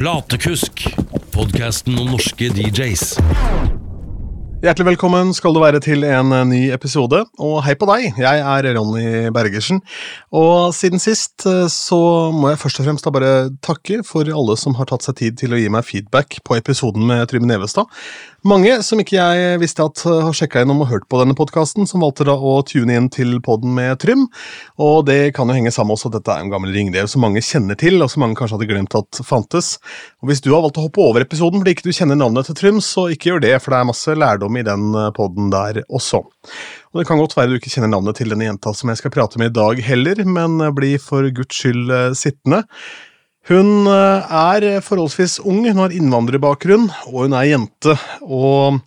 Platekusk, podkasten om norske DJs. Hjertelig velkommen skal du være til en eh, ny episode, og hei på deg, jeg er Ronny Bergersen. Og siden sist eh, så må jeg først og fremst da bare takke for alle som har tatt seg tid til å gi meg feedback på episoden med Trym Nevestad. Mange som ikke jeg visste at eh, har sjekka innom og hørt på denne podkasten, som valgte da å tune inn til poden med Trym. Og det kan jo henge sammen også at dette er en gammel ringrev som mange kjenner til, og som mange kanskje hadde glemt at fantes. Og Hvis du har valgt å hoppe over episoden fordi ikke du kjenner navnet til Trym, så ikke gjør det, for det er masse lærdom i den poden der også. Og Det kan godt være du ikke kjenner navnet til denne jenta som jeg skal prate med i dag heller, men bli for guds skyld eh, sittende. Hun eh, er forholdsvis ung, hun har innvandrerbakgrunn, og hun er jente. Og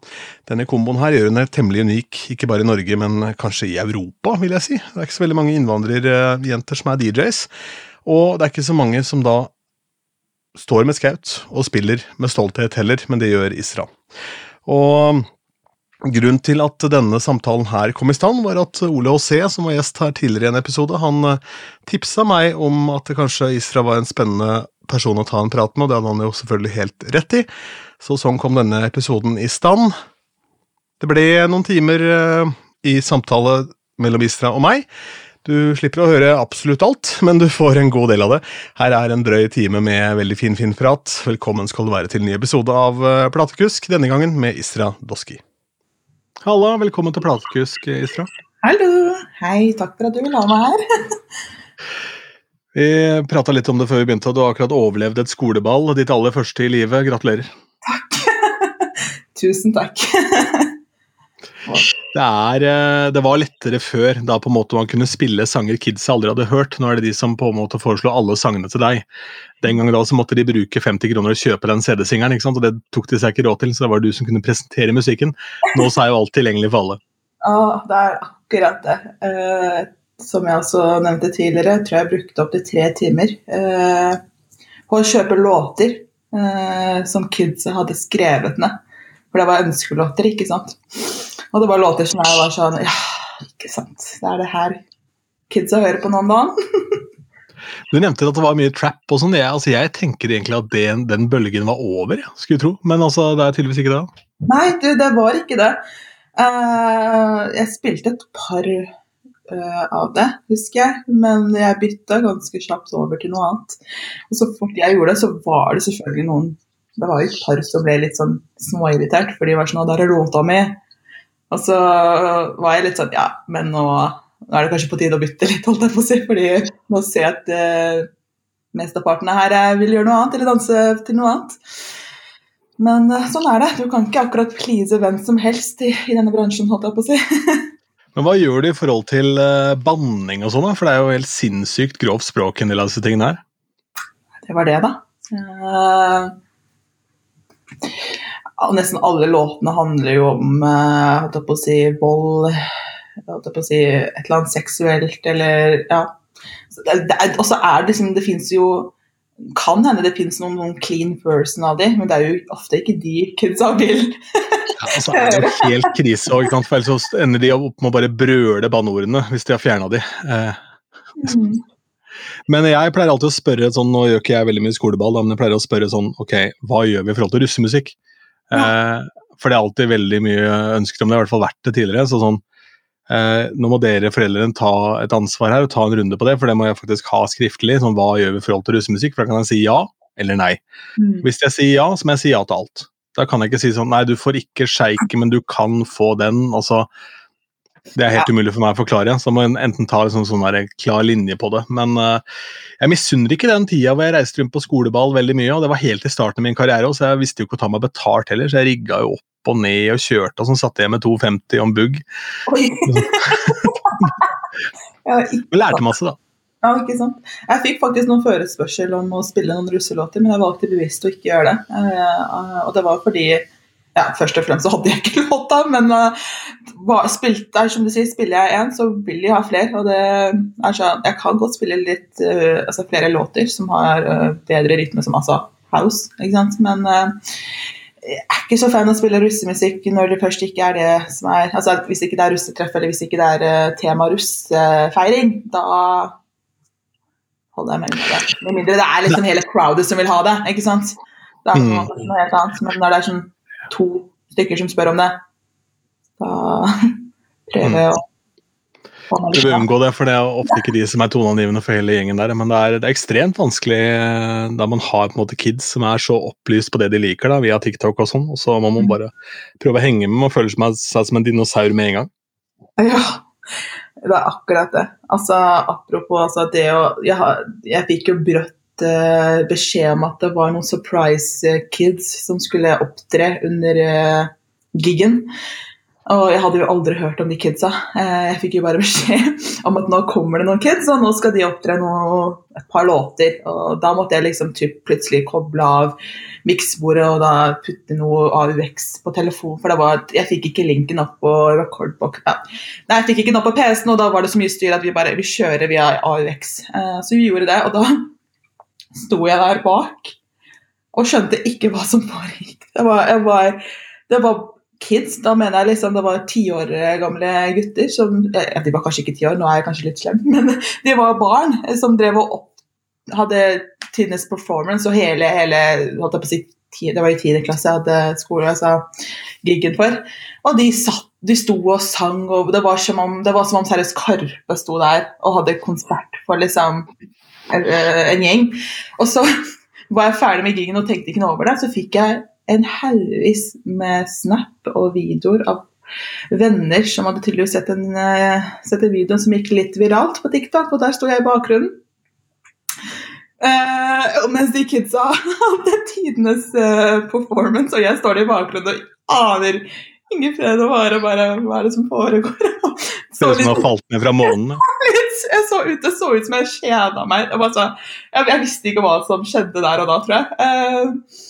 denne komboen her gjør henne temmelig unik, ikke bare i Norge, men kanskje i Europa, vil jeg si. Det er ikke så veldig mange innvandrerjenter som er DJs, og det er ikke så mange som da står med skaut og spiller med stolthet heller, men det gjør Isra. Og Grunnen til at denne samtalen her kom i stand, var at Ole H.C., som var gjest her tidligere i en episode, han eh, tipsa meg om at det kanskje Isra var en spennende person å ta en prat med, og det hadde han jo selvfølgelig helt rett i. Så sånn kom denne episoden i stand. Det ble noen timer eh, i samtale mellom Isra og meg. Du slipper å høre absolutt alt, men du får en god del av det. Her er en drøy time med veldig fin, fin prat. Velkommen skal du være til en ny episode av eh, Platekusk, denne gangen med Isra Doski. Halla, velkommen til Platekusk, Isra. Hallo! Hei, takk for at du vil ha meg her. vi prata litt om det før vi begynte, og du har akkurat overlevd et skoleball. Ditt aller første i livet. Gratulerer. Takk. Tusen takk. det, er, eh, det var lettere før, da på en måte man kunne spille sanger kids aldri hadde hørt. Nå er det de som på en måte foreslo alle sangene til deg. Den gangen da så måtte de bruke 50 kroner og kjøpe den CD-singeren, og det tok de seg ikke råd til, så det var du som kunne presentere musikken. Nå så er jo alt tilgjengelig for alle. Ja, det er akkurat det. Uh, som jeg også nevnte tidligere, tror jeg brukte opptil tre timer uh, på å kjøpe låter uh, som kidsa hadde skrevet ned. For det var ønskelåter, ikke sant. Og det var låter som jeg var sånn Ja, ikke sant. Det er det her kidsa hører på noen dagen. du nevnte at det var mye trap og sånn. Jeg, altså, jeg tenker egentlig at den, den bølgen var over, ja, skulle tro. Men altså, det er tydeligvis ikke det? Nei, du, det var ikke det. Uh, jeg spilte et par uh, av det, husker jeg. Men jeg bytta ganske kjapt over til noe annet. Og så fort jeg gjorde det, så var det selvfølgelig noen Det var jo et par som ble litt sånn småirritert, for de var sånn 'Der er låta mi'. Og så var jeg litt sånn Ja, men nå, nå er det kanskje på tide å bytte litt, holdt jeg på å si. fordi nå ser jeg at uh, mesteparten her uh, vil gjøre noe annet, eller danse til noe annet. Men sånn er det. Du kan ikke akkurat please hvem som helst i, i denne bransjen, holdt jeg på å si. Men hva gjør du i forhold til uh, banning og sånn, for det er jo helt sinnssykt grovt språk en del av disse tingene her? Det var det, da. Uh, nesten alle låtene handler jo om uh, på å si, vold på å si, Et eller annet seksuelt eller Ja. Og så er det liksom Det fins jo kan hende det fins noen, noen, clean person av de, men det er jo ofte ikke de kidsa vil. ja, altså er det jo helt krise, og, for ellers så ender de opp med å bare brøle banneordene hvis de har fjerna de. Eh, mm. Men jeg pleier alltid å spørre sånn, nå gjør ikke jeg veldig mye skoleball, men jeg pleier å spørre sånn Ok, hva gjør vi i forhold til russemusikk? Eh, for det er alltid veldig mye ønsker om det, i hvert fall vært det tidligere. så sånn eh, Nå må dere foreldrene ta et ansvar her og ta en runde på det, for det må jeg faktisk ha skriftlig. sånn Hva gjør vi i forhold til russemusikk? For da kan jeg si ja eller nei. Mm. Hvis jeg sier ja, så må jeg si ja til alt. Da kan jeg ikke si sånn nei, du får ikke sjeiken, men du kan få den. altså det er helt ja. umulig for meg å forklare, så må jeg enten ta en sånn, en klar linje på det. Men uh, jeg misunner ikke den tida hvor jeg reiste rundt på skoleball veldig mye, og det var helt i starten av min karriere, så jeg visste jo ikke å ta meg betalt heller, så jeg rigga jo opp og ned og kjørte, og sånn satte jeg med 2,50 om bugg. Men lærte masse, da. Ja, ikke sant. Jeg fikk faktisk noen forespørsel om å spille noen russelåter, men jeg valgte bevisst å ikke gjøre det. Uh, og det var fordi ja, Først og fremst så hadde jeg ikke låta, men uh, spilte, som du sier, spiller jeg én, så vil de ha flere. Og det er sånn, jeg kan godt spille litt, uh, altså flere låter som har uh, bedre rytme, som altså house, ikke sant. Men jeg er ikke så fan av å spille russemusikk når det først ikke er det som er altså Hvis ikke det er russetreff eller hvis ikke det er tema russefeiring, da holder jeg meg unna det. Med mindre det er liksom hele crowdet som vil ha det, ikke sant. Det er en Mm. noe helt annet. Men når det er sånn to stykker som spør om det, da prøver jeg å Du vil unngå det, for det er ofte ikke de som er toneangivende for hele gjengen der. Men det er, det er ekstremt vanskelig eh, da man har på en måte kids som er så opplyst på det de liker da, via TikTok og sånn, og så må man bare prøve å henge med og føle seg som en dinosaur med en gang. Ja, det er akkurat det. Altså, apropos altså, det å Jeg, jeg fikk jo brått beskjed om at det var noen surprise eh, kids som skulle opptre under uh, gigen. Og jeg hadde jo aldri hørt om de kidsa. Eh, jeg fikk jo bare beskjed om at nå kommer det noen kids, og nå skal de opptre noe, et par låter. Og da måtte jeg liksom typ plutselig koble av miksbordet og da putte noe AUX på telefon, for var, jeg fikk ikke linken opp på recordbox. Ja. Nei, jeg fikk ikke den opp på PC-en, og da var det så mye styr at vi bare vi kjører via AUX. Eh, så vi gjorde det, og da sto jeg der bak og skjønte ikke hva som foregikk. Det var, jeg var, det var kids, da mener jeg liksom det var ti år gamle gutter som ja, De var kanskje ikke ti år, nå er jeg kanskje litt slem, men de var barn eh, som drev og opp, hadde tidenes performance og hele, hele holdt jeg på å si, Det var i tiende klasse jeg hadde skole, altså giggen for. Og de satt de sto og sang, og det var som om, det var som om seriøst Karpe sto der og hadde konsert for liksom en, en gjeng. Og så var jeg ferdig med gigen og tenkte ikke noe over det, så fikk jeg en haugvis med snap og videoer av venner som hadde tydeligvis sett en, eh, sett en video som gikk litt viralt på TikTok, og der sto jeg i bakgrunnen. Uh, mens de kidsa hadde tidenes uh, performance, og jeg står der i bakgrunnen og aner ingen fred og vare, bare hva er det som foregår? Ser er ut som har falt ned fra månen. Jeg så ut, det så ut som jeg kjeda meg. Jeg, bare så, jeg, jeg visste ikke hva som skjedde der og da, tror jeg. Eh,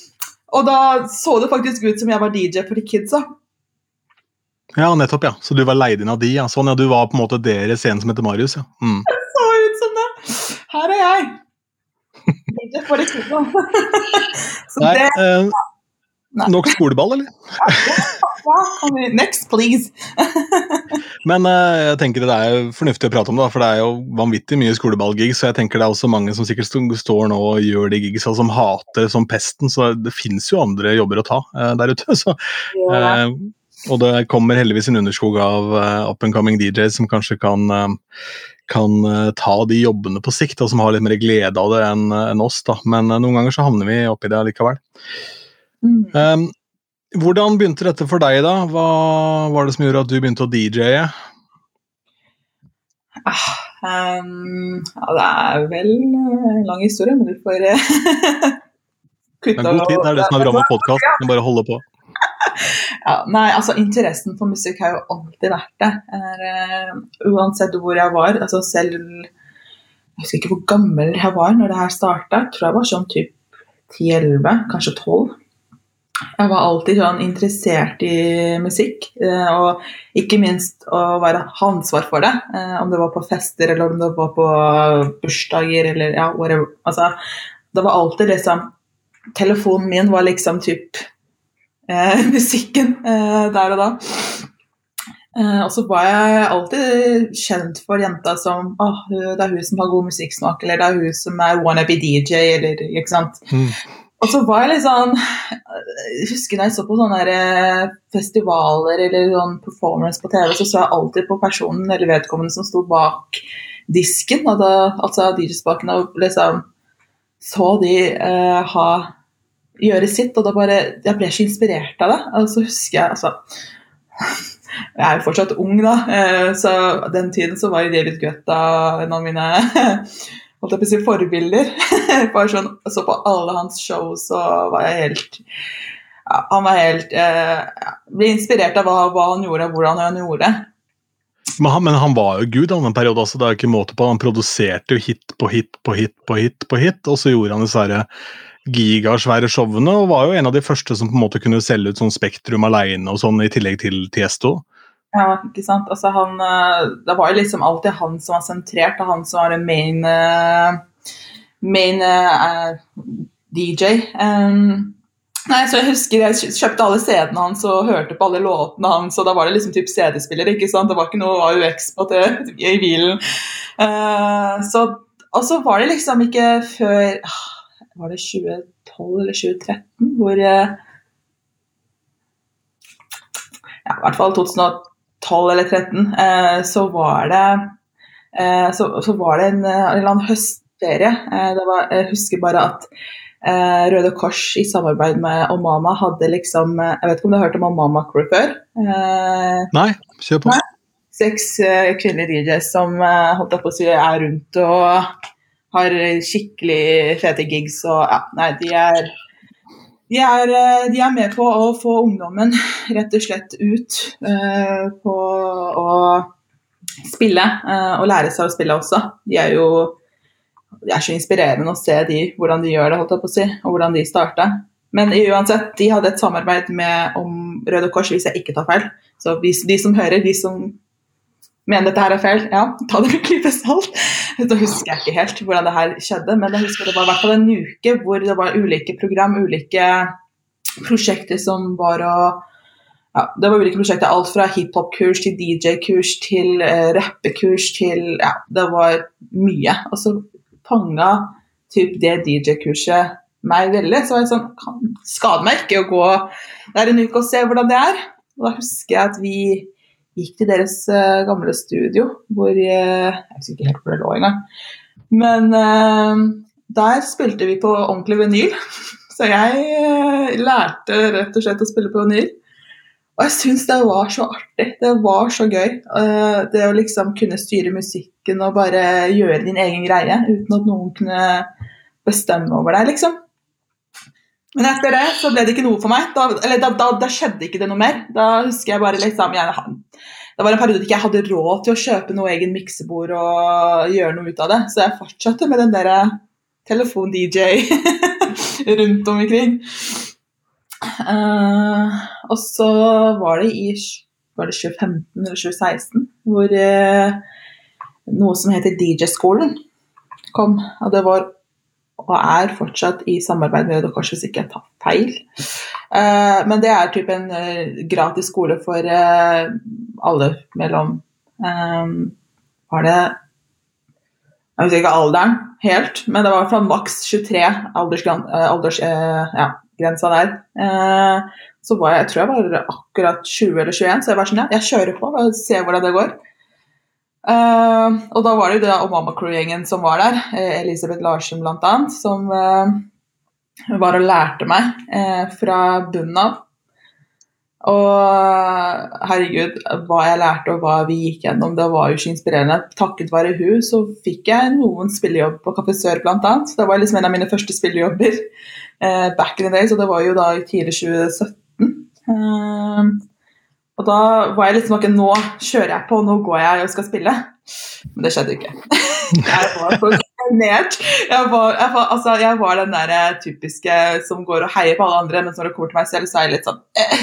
og da så det faktisk ut som jeg var DJ for de kidsa. Ja, nettopp, ja. Så du var leid inn av de, ja. Sånn, ja. Du var på en måte deres en som heter Marius, ja. Mm. Så ut som det. Her er jeg. DJ for de kidsa. så Nei, det eh. Nok skoleball, eller? ja, Next, please. Men uh, jeg tenker det er fornuftig å prate om det, for det er jo vanvittig mye skoleballgigs, så jeg tenker det er også mange som sikkert står nå og gjør de gigsa som hater som pesten, så det fins jo andre jobber å ta uh, der ute. Så, uh, og det kommer heldigvis en underskog av up and coming DJs som kanskje kan, kan ta de jobbene på sikt, og som har litt mer glede av det enn oss. da. Men noen ganger så havner vi oppi det likevel. Mm. Um, hvordan begynte dette for deg, da? Hva var det som gjorde at du begynte å DJ-e? Um, ja, det er vel eh, en lang historie, men du får kutte Det er god tid, det er det som er bra med podkast. Bare holde på. Ja, nei, altså Interessen for musikk har jo alltid vært det. Er, uh, uansett hvor jeg var. altså Selv Jeg husker ikke hvor gammel jeg var når det her starta. Tror jeg var sånn typ 10-11, kanskje 12. Jeg var alltid sånn interessert i musikk, eh, og ikke minst å være ha ansvar for det. eh, Om det var på fester eller om det var på bursdager eller ja, whatever. Altså, det var alltid liksom Telefonen min var liksom typ eh, musikken eh, der og da. Eh, og så var jeg alltid kjent for jenta som oh, det er hun som har god musikksmak, eller det er hun som er wannabe DJ, eller ikke sant. Mm. Og så var jeg litt sånn Jeg husker da jeg så på sånne eh, festivaler eller sånn performance på TV, så så jeg alltid på personen eller vedkommende som sto bak disken, da, altså DJ-spaken, og liksom så de uh, ha gjøre sitt, og da bare Jeg ble så inspirert av det. Og så husker jeg altså Jeg er jo fortsatt ung, da, eh, så den tiden så var David Guetta en av mine holdt jeg på å si, forbilder. Bare sånn, så på alle hans show så var jeg helt ja, Han var helt eh, Ble inspirert av hva, hva han gjorde, og hvordan han gjorde det. Men men han var jo gud han en periode, altså, det er ikke måte på. Han produserte jo hit på hit på hit på hit, på hit, og så gjorde han disse her gigasvære showene, og var jo en av de første som på en måte kunne selge ut sånn Spektrum aleine og sånn, i tillegg til Tiesto. Ja, ikke sant. Altså, han, eh, det var jo liksom alltid han som var sentrert, og han som var en main, eh, main uh, DJ. Um, nei, så Jeg husker jeg kjøpte alle CD-ene hans og hørte på alle låtene hans, og da var det liksom typ CD-spiller, ikke sant? Det var ikke noe AUX på det, i bilen. Uh, så og så var det liksom ikke før ah, Var det 2012 eller 2013 hvor uh, Ja, i hvert fall 2012 eller 13, eh, så var det eh, så, så var det en, en eller annen høstferie. Eh, det var, jeg husker bare at eh, Røde Kors i samarbeid med Omama hadde liksom eh, Jeg vet ikke om du har hørt om Omama Crew før? Eh, Nei, kjør på. Seks eh, kvinnelige DJs som eh, holdt på å si, er rundt og har skikkelig fete gigs og ja, nei, de er de er, eh, de er med på å få ungdommen rett og slett ut uh, på å spille, uh, og lære seg å spille også. De er jo det er så inspirerende å se de, hvordan de gjør det, holdt jeg på å si, og hvordan de starta. Men uansett, de hadde et samarbeid med om Røde Kors, hvis jeg ikke tar feil. Så de som hører, de som mener dette her er feil, ja, ta det med en klype salt. Så husker jeg ikke helt hvordan det her skjedde, men jeg husker det var i hvert fall en uke hvor det var ulike program, ulike prosjekter som var å ja, det var ulike prosjekter, alt fra hiphop-kurs til DJ-kurs til eh, rappekurs til Ja, det var mye. Og så fanga typ det DJ-kurset meg veldig. Så var jeg sånn kan, Skader meg ikke å gå der en uke og se hvordan det er. Og da husker jeg at vi gikk til deres uh, gamle studio, hvor eh, Jeg husker ikke helt hvor det lå engang. Men uh, der spilte vi på ordentlig vinyl. Så jeg lærte rett og slett å spille på vinyl. Og jeg syns det var så artig. Det var så gøy. det å liksom kunne styre musikken og bare gjøre din egen greie uten at noen kunne bestemme over deg, liksom. Men etter det så ble det ikke noe for meg. Da, eller da, da, da skjedde ikke det noe mer. Da husker jeg bare liksom jeg, Det var en periode ikke jeg hadde råd til å kjøpe noe egen miksebord og gjøre noe ut av det, så jeg fortsatte med den derre telefon-DJ rundt omkring. Uh, og så var det i var det 2015 eller 2016 hvor uh, noe som heter DJ-skolen kom. Og det var og er fortsatt i samarbeid med Røde Kors, hvis ikke jeg tar feil. Eh, men det er typ en eh, gratis skole for eh, alle mellom Var det Jeg husker ikke alderen helt, men det var i hvert fall maks 23 aldersgrensa alders, ja, der. Så var jeg, jeg tror jeg var akkurat 20 eller 21, så jeg var sånn, ja, jeg kjører på og ser hvordan det går. Eh, og da var det jo det Obama Crew-gjengen som var der, eh, Elisabeth Larsen bl.a., som uh, var og lærte meg uh, fra bunnen av. Og herregud, hva jeg lærte og hva vi gikk gjennom, det var jo ikke inspirerende. Takket være hun så fikk jeg noen spillejobb på Kafé Sør bl.a. Det var liksom en av mine første spillejobber back in the day, så det var jo da i tidlig 2017. Og da var jeg liksom ok, nå kjører jeg på, nå går jeg og skal spille. Men det skjedde ikke. jeg var for sjenert. Jeg, var- jeg, var- altså, jeg var den der eh, typiske som går og heier på alle andre, men når det kommer til meg selv, så er jeg litt sånn eh,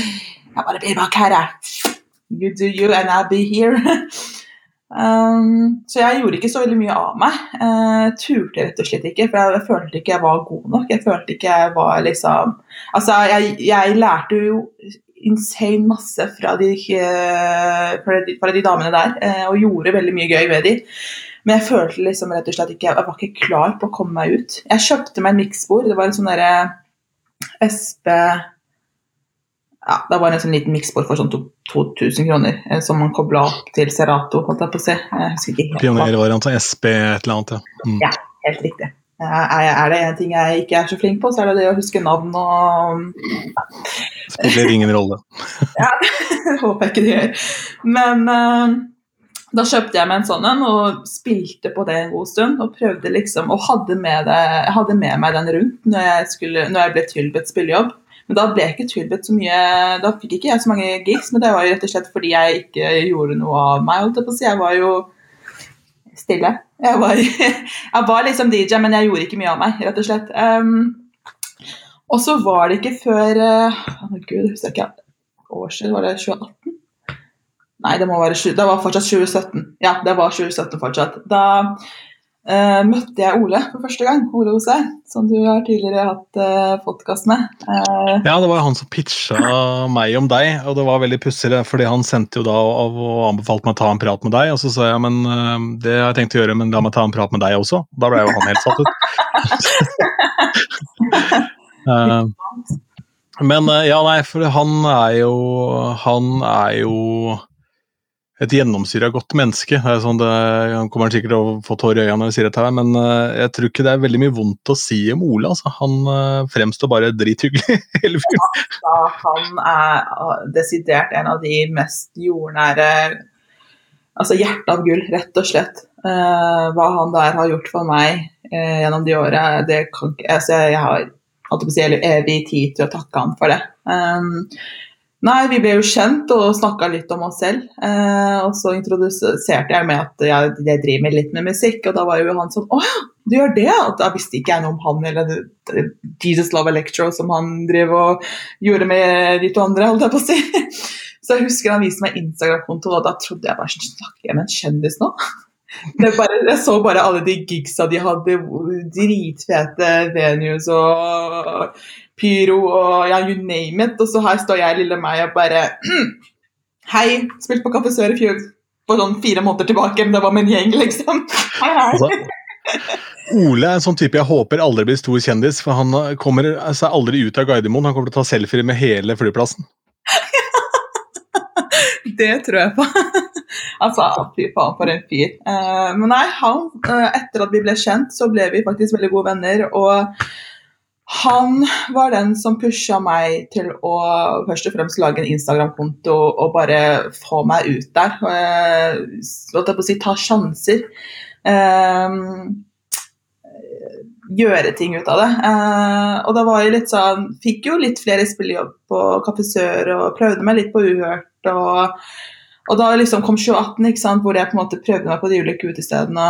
Jeg bare blir bak her, jeg. You do you, and I'll be here. Um, så jeg gjorde ikke så veldig mye av meg. Uh, turte rett og slett ikke, for jeg følte ikke jeg var god nok. Jeg følte ikke jeg var liksom Altså, jeg, jeg lærte jo insane masse fra de, eh, fra de, fra de damene der, eh, og gjorde veldig mye gøy ved de. Men jeg følte liksom rett og slett ikke Jeg var ikke klar på å komme meg ut. Jeg kjøpte meg en miksbord. Det var en sånn derre SP ja, det var en sånn liten miksbord for sånn 2000 kroner, eh, som man kobla opp til Serato, holdt jeg på å si. Jeg husker ikke helt. Pionervariant av SP et eller annet, ja. Mm. Ja. Helt riktig. Er, det en ting jeg ikke er så flink på, så er det det å huske navn og Spiller ingen rolle. ja, Håper jeg ikke det gjør. Men uh, da kjøpte jeg meg en sånn en og spilte på det en god stund. Og prøvde liksom, og hadde med, det, hadde med meg den rundt når jeg, skulle, når jeg ble tilbudt spillejobb. Men da ble jeg ikke tilbudt så mye Da fikk ikke jeg så mange gigs, men det var jo rett og slett fordi jeg ikke gjorde noe av meg. Jeg var jo stille. Jeg var, jeg var liksom DJ, men jeg gjorde ikke mye av meg, rett og slett. Um, og så var det ikke før uh, oh, gud, jeg ikke år siden, var det 2018? Nei, det må være, det var fortsatt 2017. Ja, det var 2017 fortsatt. Da eh, møtte jeg Ole for første gang. Ole Ose, som du har tidligere hatt uh, podkast med. Eh, Ja, det var han som pitcha meg om deg, og det var veldig pussig, fordi han sendte jo da og, og anbefalte meg å ta en prat med deg, og så sa jeg men det har jeg tenkt å gjøre, men la meg ta en prat med deg også. Da ble jo han helt satt ut. Eh, men ja, nei, for han er jo Han er jo et gjennomsyra godt menneske. Det er sånn det, han kommer sikkert til å få tårer i øynene når jeg sier dette, her, men øh, jeg tror ikke det er veldig mye vondt å si om Ole. Altså. Han øh, fremstår bare drithyggelig, hele fyren. da han er uh, desidert en av de mest jordnære Altså hjertet av gull, rett og slett. Eh, hva han der har gjort for meg eh, gjennom de åra, det kan ikke altså, Jeg har holdt på å si, evig tid til å takke han for det. Um, nei, vi ble jo kjent og snakka litt om oss selv. eh, og så introduserte jeg med at jeg, jeg driver litt med musikk, og da var jo han sånn Å ja, du gjør det? Og da visste ikke jeg noe om han eller Jesus Love Electro som han driver og gjorde med de to andre, holdt jeg på å si. Så jeg husker han viste meg Instagram-konto, og da trodde jeg bare snakker jeg med en kjendis nå? Bare, jeg så bare alle de gigsa de hadde, dritfete venues og pyro og ja, you name it. Og så her står jeg, lille meg, og bare Hei, spilte på Kaffe Sør i fjor for sånn fire måneder tilbake, men det var med en gjeng, liksom. Hei, hei. Altså, Ole er en sånn type jeg håper aldri blir stor kjendis, for han kommer seg aldri ut av Gardermoen. Han kommer til å ta selfier med hele flyplassen. Det tror jeg på. altså, fy faen, for en fyr. Eh, men nei, han, eh, etter at vi ble kjent, så ble vi faktisk veldig gode venner. Og han var den som pusha meg til å først og fremst lage en Instagram-konto og bare få meg ut der. Uh, på å si, ta sjanser. Eh, gjøre ting ut av det. Eh, og da var jeg litt sånn Fikk jo litt flere spillejobb på Kaffe Sør og prøvde meg litt på Uhørt. Og, og da liksom kom 2018, ikke sant, hvor jeg på en måte prøvde meg på de ulike utestedene.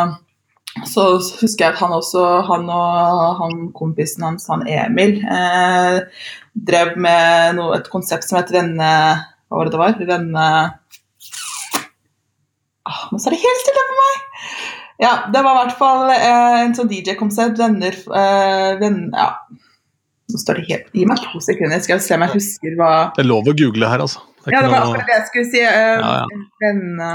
Så husker jeg at han også, han og han kompisen hans, han Emil, eh, drev med noe, et konsept som het Renne... Hva var det det var? Renne... Ah, nå står det helt stille for meg! Ja, det var i hvert fall eh, en sånn DJ-konsept. Venner eh, venn, Ja. Nå står det helt Gi meg to sekunder, skal jeg se om jeg husker hva Det er lov å google her, altså. Det Ja, det var akkurat det jeg skulle si. Eh, Ja, ja. Venne...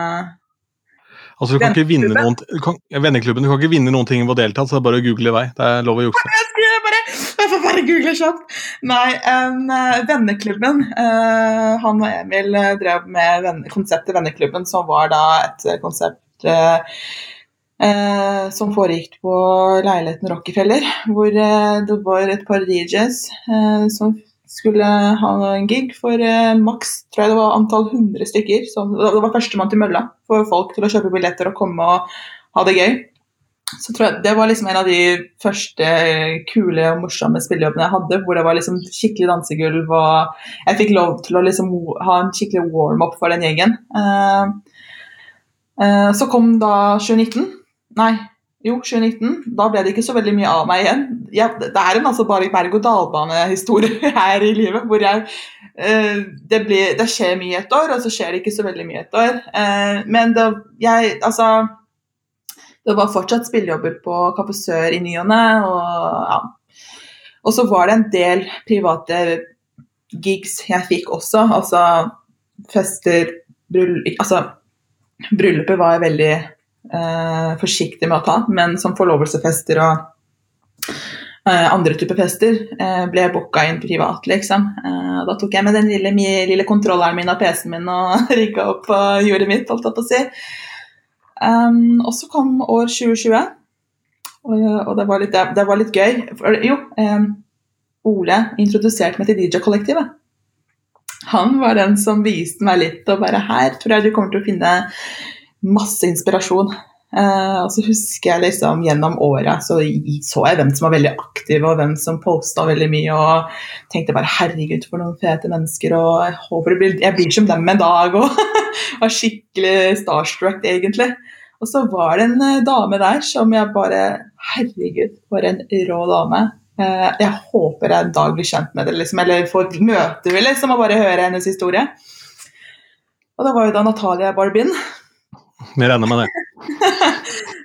altså, du kan ikke vinne noen, du kan, Venneklubben, du kan ikke vinne noen ting ved å delta, så det er bare å google i vei. Det er lov å jukse. Jeg skulle bare Jeg får bare google kjapt. Nei, eh, Venneklubben. uh, han og Emil eh, drev med venne, konseptet Venneklubben, som var da et konsept uh, Uh, som foregikk på leiligheten Rockefeller, hvor uh, det var et par DJs uh, som skulle ha en gig for eh, maks tror jeg det var antall 100 stykker. Som, det var førstemann til mølla for folk til å kjøpe billetter og komme og ha det gøy. Så tror jeg Det var liksom en av de første kule og morsomme spillejobbene jeg hadde, hvor det var liksom skikkelig dansegulv, og jeg fikk lov til å liksom ha en skikkelig warm-up for den gjengen. Eh, eh, så kom da 2019. Nei, jo, 2019. Da ble det ikke så veldig mye av meg igjen. Ja, det er en altså bare berg-og-dal-bane-historie her i livet, hvor jeg eh, det, blir, det skjer mye et år, og så skjer det ikke så veldig mye et år. Eh, men det, jeg, altså det var fortsatt spillejobber på Kaffe Sør i ny og ne. Ja. og så var det en del private gigs jeg fikk også. Altså fester bryllup, altså, Bryllupet var veldig eh, forsiktig med å ta, men som forlovelsesfester og eh, andre typer fester eh, ble booka inn privat, liksom. Eh, da tok jeg med den lille, lille kontrolleren min av PC-en min og rigga opp og gjorde mitt, holdt jeg på å si. Um, og så kom år 2020, og, og det, var litt, det var litt gøy. For, jo, um, Ole introduserte meg til DJ-kollektivet. Han var den som viste meg litt, og bare her tror jeg du kommer til å finne masse inspirasjon. Eh, og så husker jeg liksom gjennom året så så jeg hvem som var veldig aktive, og hvem som posta veldig mye, og tenkte bare herregud, for noen fete mennesker, og jeg håper blir, jeg blir som dem en dag, og var skikkelig starstruck, egentlig. Og så var det en eh, dame der som jeg bare Herregud, for en rå dame. Eh, jeg håper jeg en dag blir kjent med det, liksom, eller får møte henne liksom, og bare høre hennes historie. Og det var jo da Natalia Barbin. Vi regner med det.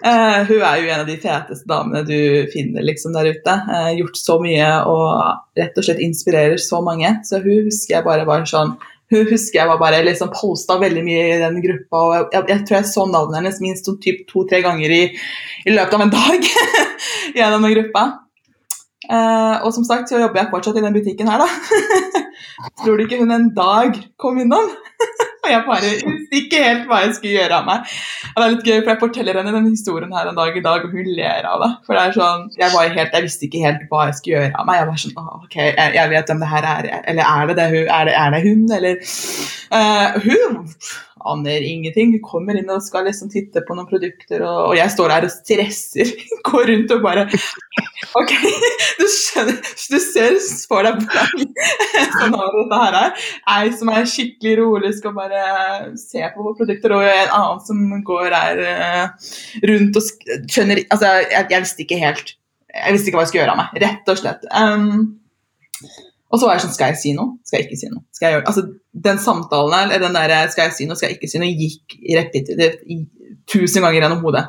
uh, hun er jo en av de feteste damene du finner liksom der ute. Uh, gjort så mye og rett og slett inspirerer så mange. Så hun husker jeg bare var sånn hun husker jeg var bare liksom posta veldig mye i den gruppa. og Jeg, jeg, tror jeg så navnet hennes minst to-tre ganger i, i løpet av en dag gjennom den gruppa. Uh, og som sagt så jobber jeg fortsatt i den butikken her, da. Tror du ikke hun en dag kom innom? Og jeg bare visste ikke helt hva jeg skulle gjøre av meg. Og det er litt gøy, for Jeg forteller henne den historien her en dag i dag, og hun ler av det. For det er sånn, Jeg var helt, jeg visste ikke helt hva jeg skulle gjøre av meg. Jeg var sånn, «Åh, ok, jeg, jeg vet hvem det her er. Eller er det, det hun? Er det, er det hun? Eller uh, Hun aner ingenting. Kommer inn og skal liksom titte på noen produkter, og, og jeg står der og stresser. Går rundt og bare Ok, du skjønner Du ser for deg sånn av dette her er. Ei som er skikkelig rolig, skal bare se på produkter, og en annen som går der eh, rundt og skjønner Altså, jeg, jeg visste ikke helt Jeg visste ikke hva jeg skulle gjøre av meg, rett og slett. Um, og så var jeg sånn Skal jeg si noe? Skal jeg ikke si noe? Skal jeg? Altså, den samtalen her, eller den der skal jeg si noe, skal jeg ikke si noe, gikk repetitivt tusen ganger gjennom hodet.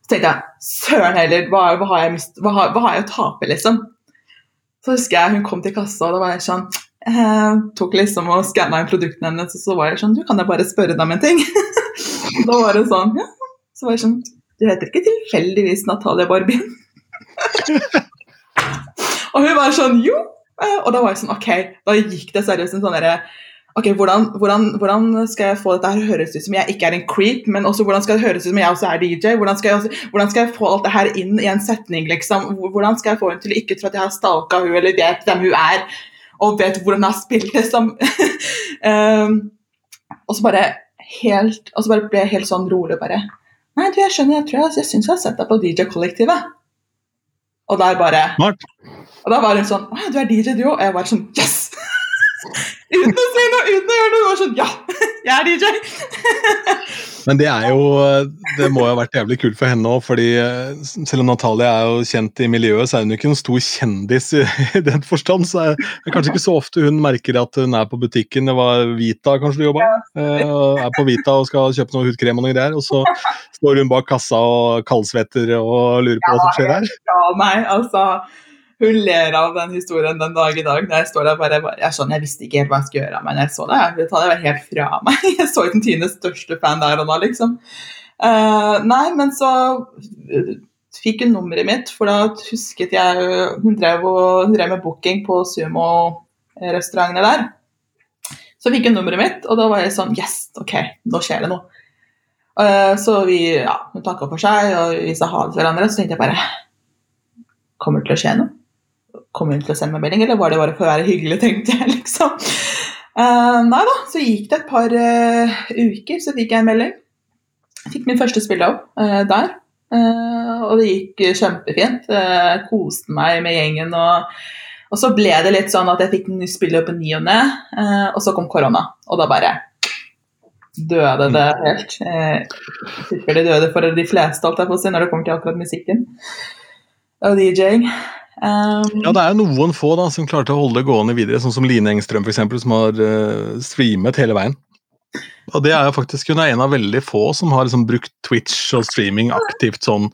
Så tenkte jeg søren heller, hva, hva, har jeg mist, hva, hva har jeg å tape, liksom? Så husker jeg hun kom til kassa, og da var jeg sånn eh, Tok liksom og skanna inn produktene hennes, og så var jeg sånn Du, kan jeg bare spørre deg om en ting? da var det sånn Ja. Så var jeg sånn Du heter ikke tilfeldigvis Natalia Barbien? og hun var sånn Jo. Eh, Og da var jeg sånn Ok, da gikk det seriøst en sånn derre Ok, hvordan, hvordan, hvordan skal jeg få dette her høres ut som jeg ikke er en creep, men også hvordan skal det høres ut som jeg også er DJ? Hvordan skal jeg, også, hvordan skal jeg få alt det her inn i en setning, liksom? Hvordan skal jeg få henne til å ikke tro at jeg har stalka hun eller vet hvem hun er, og vet hvordan jeg har spilt, liksom? um, og så bare helt, og så bare ble jeg helt sånn rolig og bare Nei, du, jeg skjønner, jeg tror jeg, jeg syns jeg har sett deg på DJ-kollektivet. Og der bare Smart. Og da var hun sånn Å, du er DJ, du òg? Og jeg var sånn Yes! uten å si noe, uten å gjøre noe. og var sånn Ja, jeg er DJ! Men det er jo Det må jo ha vært jævlig kult for henne òg, fordi eh, selv om Natalie er jo kjent i miljøet, så er hun jo ikke en stor kjendis i, i den forstand. Så er det kanskje ikke så ofte hun merker at hun er på butikken. Det var Vita kanskje du jobba Ja. og er på Vita og skal kjøpe noe hudkrem og noe greier, og så står hun bak kassa og kaldsvetter og lurer på hva som skjer her. Ja, meg, altså. Hun ler av den historien den dag i dag. når Jeg står der bare, jeg sånn, jeg visste ikke helt hva jeg skulle gjøre når jeg så det. Jeg, var helt fra meg. Jeg så ikke Tines største fan der og da, liksom. Uh, nei, men så eh, fikk hun nummeret mitt, for da husket jeg Hun drev, og, hun drev med booking på sumo-restaurantene der. Så fikk hun nummeret mitt, og da var jeg sånn Yes, ok, nå skjer det noe. Eh, så vi, ja, hun takka for seg, og vi sa ha det til hverandre. Så tenkte jeg bare Kommer det til å skje noe? Kommer hun til å sende meg melding, eller var det bare for å være hyggelig, tenkte jeg, liksom. Uh, nei da, så gikk det et par uh, uker, så fikk jeg en melding. Fikk min første spillejobb uh, der. Eh, og det gikk kjempefint. Koste meg med gjengen. Og, og så ble det litt sånn at jeg fikk en spillejobb i ny og ne, og så kom korona. Og da bare døde det helt. Uh, det døde for de fleste, alt jeg får si, når det kommer til akkurat musikken og DJ-ing. Um, Ja, det er jo noen få da som klarte å holde det gående videre, sånn som Line Engstrøm eksempel, som har uh, streamet hele veien. Og det er jo faktisk Hun er en av veldig få som har liksom brukt Twitch og streaming aktivt sånn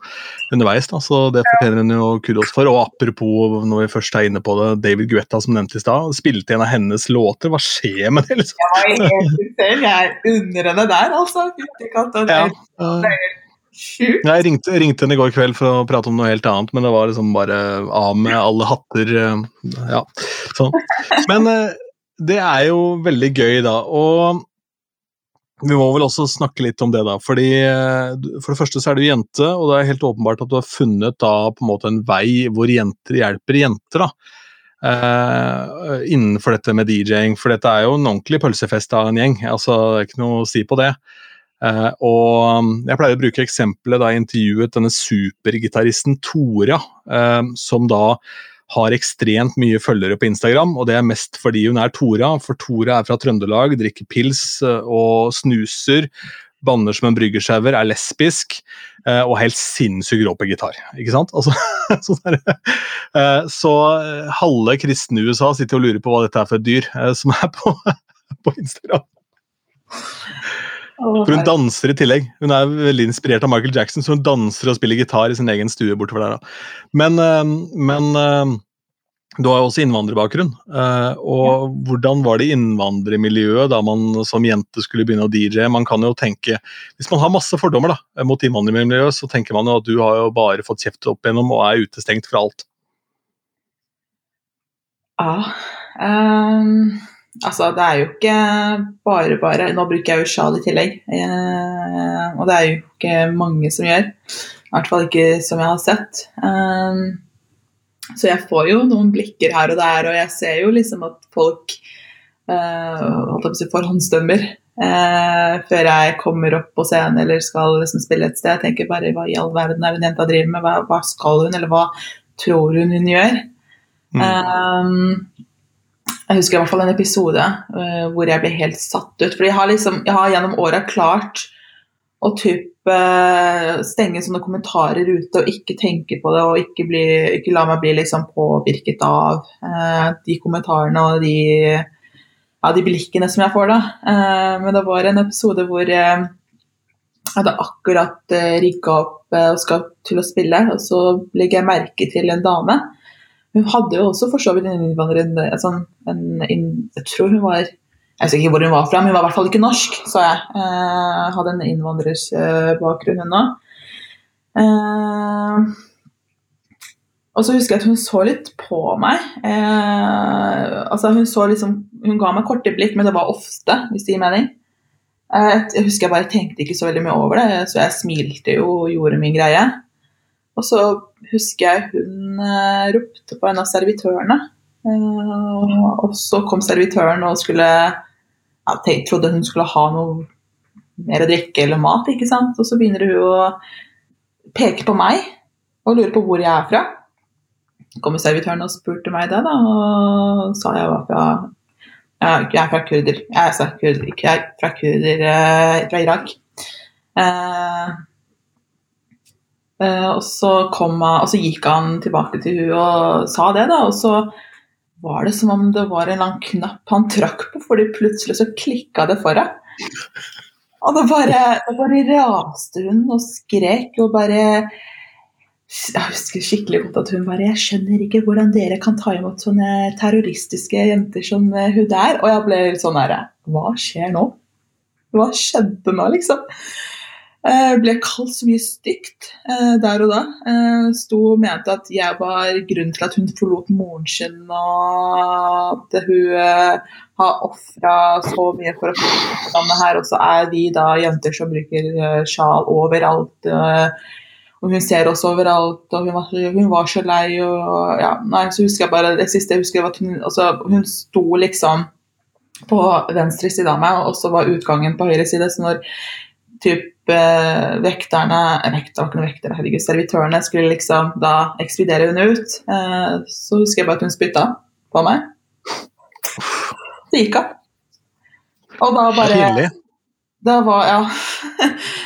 underveis. da, Så det fortjener hun jo kudos for. Og apropos, når vi først er inne på det, David Guetta som nevnte i stad, spilte en av hennes låter. Hva skjer med det, liksom? jeg er helt. Jeg er under henne der, altså. Fytti katta, det Ja. er det er helt sjukt. Jeg ringte, ringte henne i går kveld for å prate om noe helt annet, men det var liksom bare av med alle hatter. eh, Ja, sånn. Men eh, det er jo veldig gøy, da. Og vi må vel også snakke litt om det, da. fordi eh, For det første så er du jente, og det er helt åpenbart at du har funnet da på en måte en vei hvor jenter hjelper jenter. da. Uh, innenfor dette med DJ-ing, for dette er jo en ordentlig pølsefest av en gjeng. altså Det er ikke noe å si på det. Eh, og Jeg pleier å bruke eksempelet da jeg intervjuet denne supergitaristen Tora, eh, som da har ekstremt mye følgere på Instagram, og det er mest fordi hun er Tora. For Tora er fra Trøndelag, drikker pils eh, og snuser, banner som en bryggersauer, er lesbisk eh, og helt sinnssykt rå på gitar. Ikke sant? Altså, så halve kristne USA sitter og lurer på hva dette er for et dyr som er på, på Instagram. For hun danser i tillegg. Hun er veldig inspirert av Michael Jackson, så hun danser og spiller gitar i sin egen stue bortover der. da. Men, eh, men eh, du har jo også innvandrerbakgrunn. eh, Og hvordan var det i innvandrermiljøet da man som jente skulle begynne å DJ? Man kan jo tenke, Hvis man har masse fordommer da, mot innvandrermiljøet, så tenker man jo at du har jo bare fått kjeft opp igjennom og er utestengt fra alt. Ja. ehm, altså, det er jo ikke bare bare Nå bruker jeg jo sjal i tillegg. eh, og det er jo ikke mange som gjør. I hvert fall ikke som jeg har sett. Eh, så jeg får jo noen blikker her og der, og jeg ser jo liksom at folk si forhåndsdømmer eh, før jeg kommer opp på scenen eller skal liksom spille et sted. Jeg tenker bare hva i all verden er det den jenta driver med? Hva, hva skal hun, eller hva tror hun hun gjør? Mm. Um, jeg husker i hvert fall en episode uh, hvor jeg ble helt satt ut. Fordi jeg har, liksom, jeg har gjennom åra klart å typ, uh, stenge sånne kommentarer ute og ikke tenke på det og ikke, bli, ikke la meg bli liksom påvirket av uh, de kommentarene og de, ja, de blikkene som jeg får da. Men det var en episode hvor jeg hadde akkurat uh, rigga opp og skal til å spille, og så legger jeg merke til en dame. Hun hadde jo også for så vidt en innvandrer sånn, inn- Jeg tror hun var Jeg vet ikke hvor hun var fra, men hun var i hvert fall ikke norsk, sa jeg. Eh, hadde en innvandrerbakgrunn, eh, hun òg. Eh, og så husker jeg at hun så litt på meg. Eh, altså hun, så liksom, hun ga meg korte blikk, men det var ofte, hvis det gir mening. Eh, jeg husker jeg bare tenkte ikke så veldig mye over det, så jeg smilte jo og gjorde min greie. Og så husker jeg hun eh, ropte på en av servitørene. Eh, og så kom servitøren og skulle tenk, trodde hun skulle ha noe mer å drikke eller mat. ikke sant? Og så begynner hun å peke på meg og lure på hvor jeg er fra. Så kom servitøren og spurte meg det, da, og sa jeg var fra Jeg er fra kurder. Jeg er fra kurder, ikke jeg fra kurder eh, fra Irak. Eh, og, så han- og så gikk han tilbake til hun og sa det, da. Og så var det som om det var en annen knapp han trakk på, fordi plutselig så klikka det for henne. Og da bare, da bare raste hun og skrek og bare Jeg husker skikkelig godt at hun bare Jeg skjønner ikke hvordan dere kan ta imot sånne terroristiske jenter som eh, hun der. Og jeg ble sånn herre Hva skjer nå? Hva skjedde nå, liksom? Jeg ble kalt så mye stygt eh, der og da. Eh, sto og mente at jeg var grunnen til at hun forlot moren sin, og at hun eh, har ofra så mye for å få landet her, og så er vi da jenter som bruker eh, sjal overalt. eh, og hun ser oss overalt, og hun var, hun var så lei. og ja, nei, så husker jeg bare, Det siste jeg husker, at hun, altså, hun sto liksom på venstre side av meg, og så var utgangen på høyre side. Så når typ eh, vekterne eh, vekt, det ikke noen vektere, herregud, servitørene skulle liksom da ekspedere henne ut, eh, så husker jeg bare at hun spytta på meg. Så gikk hun. Og da bare Pinlig. Da var, ja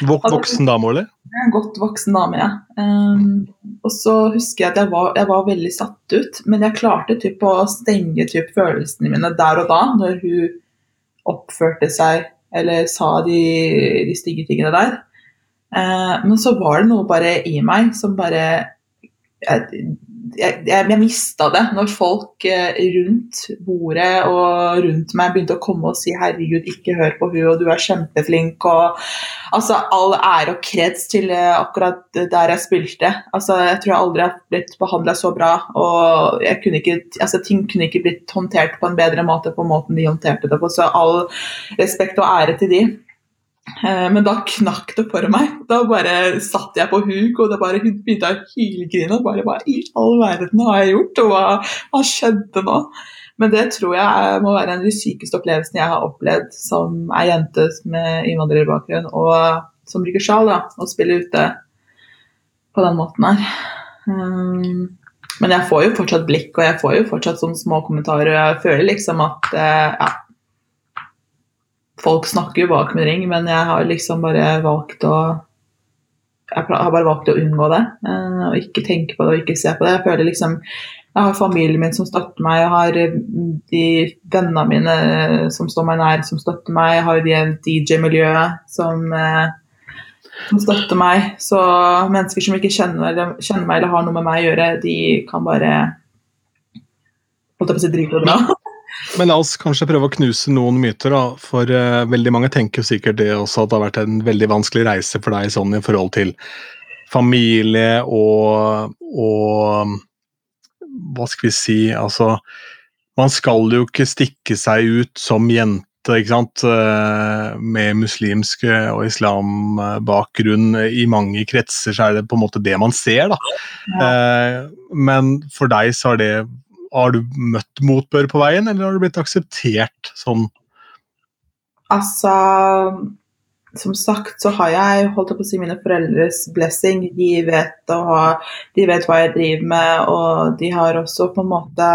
voksen dame, eller? en godt voksen dame, ja. Um, og så husker jeg at jeg var, jeg var veldig satt ut, men jeg klarte typ å stenge typ følelsene mine der og da, når hun oppførte seg eller sa de, de stygge tingene der. Eh, men så var det noe bare i meg som bare Jeg, jeg, jeg, mista det når folk eh, rundt bordet og rundt meg begynte å komme og si 'herregud, ikke hør på hun, og du er kjempeflink', og altså all ære og kreds til eh, akkurat der jeg spilte. Altså, jeg tror jeg aldri har blitt behandla så bra, og kunne ikke, altså, ting kunne ikke blitt håndtert på en bedre måte på måten de håndterte det på, så all respekt og ære til de. Eh, Men da knakk det for meg. Da bare satt jeg på huk, og det bare begynte å hylgrine. Bare hva i all verden har jeg gjort, og hva, hva skjedde nå? Men det tror jeg må være en av de sykeste opplevelsene jeg har opplevd som ei jente med innvandrerbakgrunn og som bruker sjal, da, og spiller ute på den måten her. Um, men jeg får jo fortsatt blikk, og jeg får jo fortsatt sånne små kommentarer, og jeg føler liksom at eh, ja, folk snakker jo bak min ring, men jeg har liksom bare valgt å jeg har bare valgt å unngå det, eh, og ikke tenke på det og ikke se på det. Jeg føler liksom Jeg har familien min som støtter meg, jeg har eh, de vennene mine eh, som står meg nær, som støtter meg, jeg har de DJ-miljøet som, som støtter meg. Så mennesker som ikke kjenner, kjenner, meg eller har noe med meg å gjøre, de kan bare holdt jeg på å si drite dra. Men la oss kanskje prøve å knuse noen myter, da. For uh, veldig mange tenker jo sikkert det også at det har vært en veldig vanskelig reise for deg sånn i forhold til familie og, og Hva skal vi si Altså, man skal jo ikke stikke seg ut som jente. Ikke sant? Uh, med muslimsk og islambakgrunn. I mange kretser så er det på en måte det man ser, da. Ja. Men for deg så har det har du møtt motbør på veien, eller har du blitt akseptert sånn? Altså Som sagt så har jeg holdt på å si mine foreldres blessing. De vet, ha, de vet hva jeg driver med, og de har også på en måte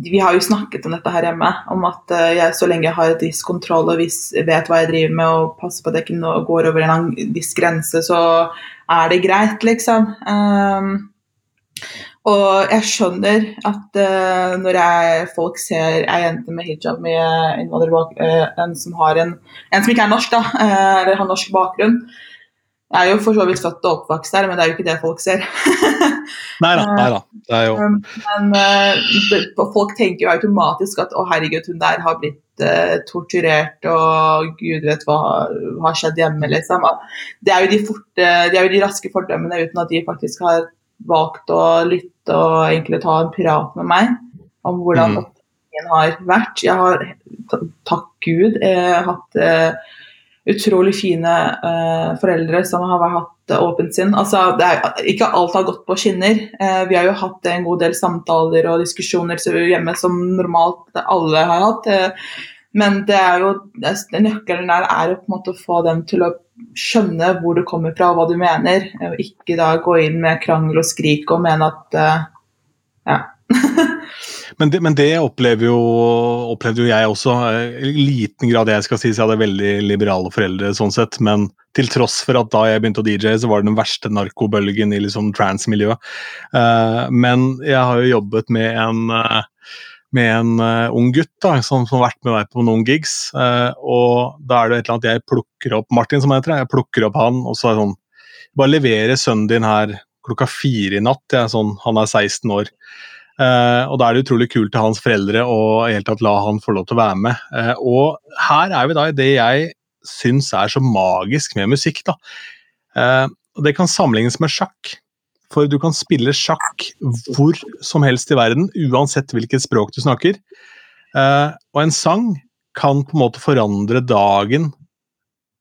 vi har jo snakket om dette her hjemme, om at eh, jeg så lenge jeg har et viss kontroll og vis, vet hva jeg driver med og passer på at jeg ikke går over en viss grense, så er det greit, liksom. Um, og jeg skjønner at uh, når jeg, folk ser ei jente med hijab med innvandrerbak, uh, en som har en, en som ikke er norsk, da, uh, eller har norsk bakgrunn Jeg er jo for så vidt født og oppvokst der, men det er jo ikke det folk ser. nei da. Nei da. Det er jo Men det, folk tenker jo automatisk at å herregud, hun der har blitt torturert og gud vet hva har skjedd hjemme, liksom. Det er jo de, forte, det er jo de raske fordømmene uten at de faktisk har valgt å lytte og egentlig ta en prat med meg om hvordan mm. har vært. Jeg har, takk Gud, eh, hatt eh, utrolig fine eh, foreldre som har hatt åpent sinn. Altså, er, ikke alt har gått på skinner. Eh, vi har jo hatt en god del samtaler og diskusjoner hjemme som normalt alle har hatt. Eh, men det er jo, nøkkelen der er jo på en måte å få dem til å skjønne hvor du kommer fra og hva du mener. Og ikke da gå inn med krangel og skrik og mene at uh, Ja. men, det, men det jo, opplevde jo jeg også. I liten grad jeg skal si, så jeg hadde veldig liberale foreldre, sånn sett, men til tross for at da jeg begynte å DJ, så var det den verste narkobølgen i liksom trans-miljøet. Uh, men jeg har jo jobbet med en uh, med en uh, ung gutt da, som, har vært med meg på noen gigs. Uh, og da er det et eller annet jeg plukker opp Martin, som heter det. Jeg plukker opp han, og så er det sånn Bare levere sønnen din her klokka fire i natt. Jeg, sånn, han er 16 år. Uh, og da er det utrolig kult til hans foreldre å helt tatt la han få lov til å være med. og her er vi da i det jeg syns er så magisk med musikk. da. og det kan sammenlignes med sjakk. For du kan spille sjakk hvor som helst i verden, uansett hvilket språk du snakker. Uh, og en sang kan på en måte forandre dagen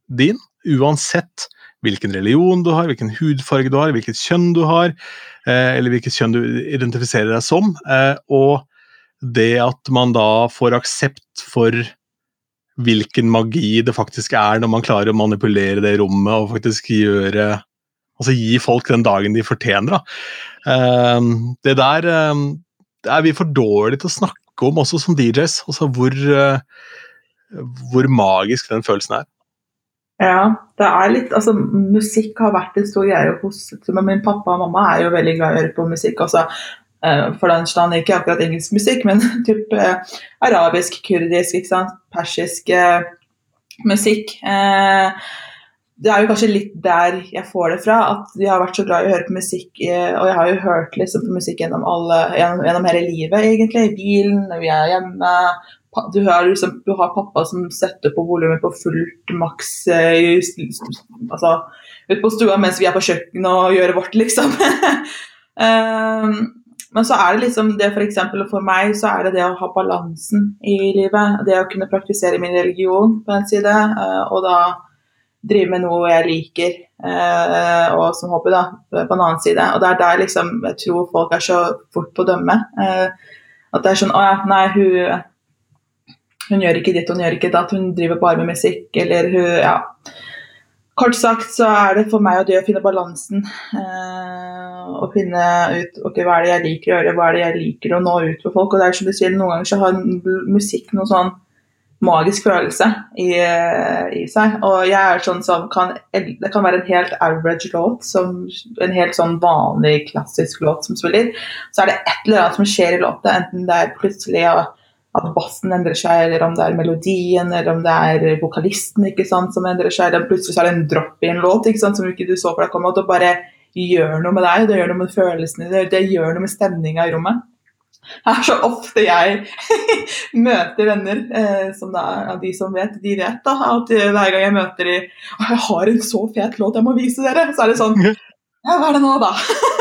din, uansett hvilken religion du har, hvilken hudfarge du har, hvilket kjønn du har, uh, eller hvilket kjønn du identifiserer deg som. Uh, og det at man da får aksept for hvilken magi det faktisk er når man klarer å manipulere det rommet og faktisk gjøre Altså gi folk den dagen de fortjener. Da. Ehm, det der ehm, det er vi for dårlige til å snakke om også som DJs. Altså hvor, eh, hvor magisk den følelsen er. Ja, det er litt Altså, musikk har vært en stor greie hos men Min pappa og mamma er jo veldig glad i å høre på musikk. eh, for den stand ikke akkurat engelsk musikk, men typ uh, arabisk, kurdisk, ikke sant? persisk eh, musikk. Uh, det er jo kanskje litt der jeg får det fra, at de har vært så glad i å høre på musikk. Eh, og jeg har jo hørt liksom på musikk gjennom, alle, gjennom, gjennom hele livet, egentlig. I bilen, når vi er hjemme. Du har, liksom, du har pappa som setter på volumet på fullt maks eh, altså, ute på stua mens vi er på kjøkkenet og gjør vårt, liksom. um, men så er det liksom det for eksempel, for meg så er det det å ha balansen i livet. Det å kunne praktisere min religion på en side, uh, og da drive med noe jeg liker, eh, og som hobby, da, på en annen side. Og det er der liksom, jeg tror folk er så fort på å dømme. Eh, at det er sånn Å ja, nei, hun, hun gjør ikke ditt, hun gjør ikke datt, hun driver bare med musikk, eller hun Ja. Kort sagt så er det for meg og det å finne balansen. Eh, og finne ut ok, hva er det jeg liker å gjøre, hva er det jeg liker å nå ut for folk. Og det er som du sier, noen ganger så har musikk noe sånn magisk følelse i, i, seg. Og jeg er sånn som kan Det kan være en helt average låt, som, en helt sånn vanlig, klassisk låt som spiller. Så er det et eller annet som skjer i låta, enten det er plutselig at bassen endrer seg, eller om det er melodien, eller om det er vokalisten ikke sant, som endrer seg, eller plutselig så er det en dropp i en låt ikke sant, som ikke du så for deg komme, og det bare gjør noe med deg, det gjør noe med følelsene dine, det gjør noe med stemninga i rommet. Det er så ofte jeg møter venner eh, som da, av de som vet, de vet da, at hver gang jeg møter de og jeg har en så fet låt jeg må vise dere, så er det sånn Ja, hva er det nå, da?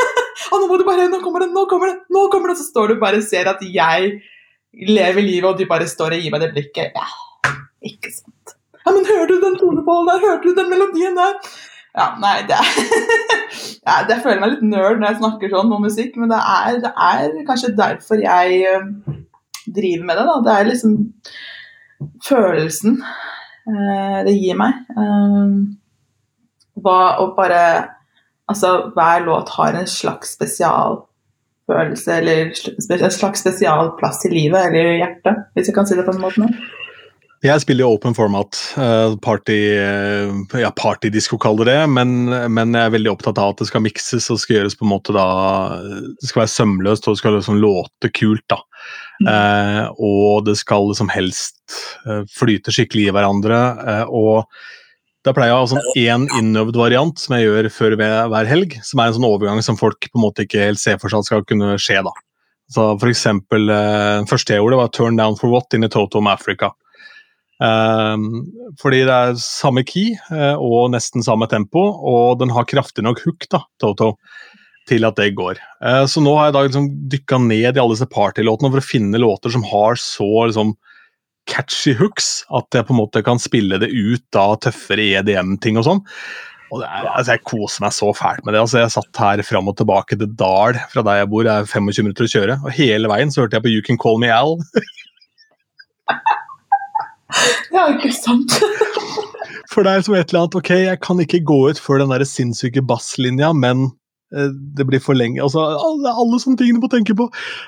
nå må du bare Nå kommer det, nå kommer det! nå kommer det, så står du bare og ser at jeg lever livet, og du bare står og gir meg det blikket. Ja, ikke sant. Ja, men hører du den tonefallen der? Hørte du den melodien der? Ja, nei, det ja, Jeg føler meg litt nerd når jeg snakker sånn om musikk, men det er, det er kanskje derfor jeg uh, driver med det. da. Det er liksom følelsen uh, det gir meg. Uh, hva, å bare Altså, hver låt har en slags spesialfølelse, eller en slags spesialplass i livet eller hjertet, hvis jeg kan si det på den måten. Jeg spiller jo open format, uh, party, uh, ja, partydisko kaller det, men, men, jeg er veldig opptatt av at det skal mikses og skal gjøres på en måte da Det skal være sømløst og det skal liksom låte kult, da. Mm. Eh, og det skal liksom helst flyte skikkelig i hverandre. og da pleier jeg å ha sånn én innøvd variant som jeg gjør før hver helg, som er en sånn overgang som folk på en måte ikke helt ser for seg at skal kunne skje. da. Så for eksempel, Den første jeg gjorde, var 'Turn Down for What' in Toto Africa. Um, fordi det er samme key uh, og nesten samme tempo, og den har kraftig nok hook, da, Toto, til at det går. Uh, så nå har jeg da liksom dykka ned i alle disse partylåtene for å finne låter som har så liksom, catchy hooks at jeg på en måte kan spille det ut av tøffere EDM-ting og sånn. Og er, altså Jeg koser meg så fælt med det. altså Jeg satt her fram og tilbake til Dal fra der jeg bor, det er 25 minutter å kjøre, og hele veien så hørte jeg på You Can Call Me Al. Ja, ikke sant? For det er som et eller annet Ok, jeg kan ikke gå ut før den der sinnssyke basslinja, men eh, det blir for lenge. altså Alle, alle sånne ting du må tenke på.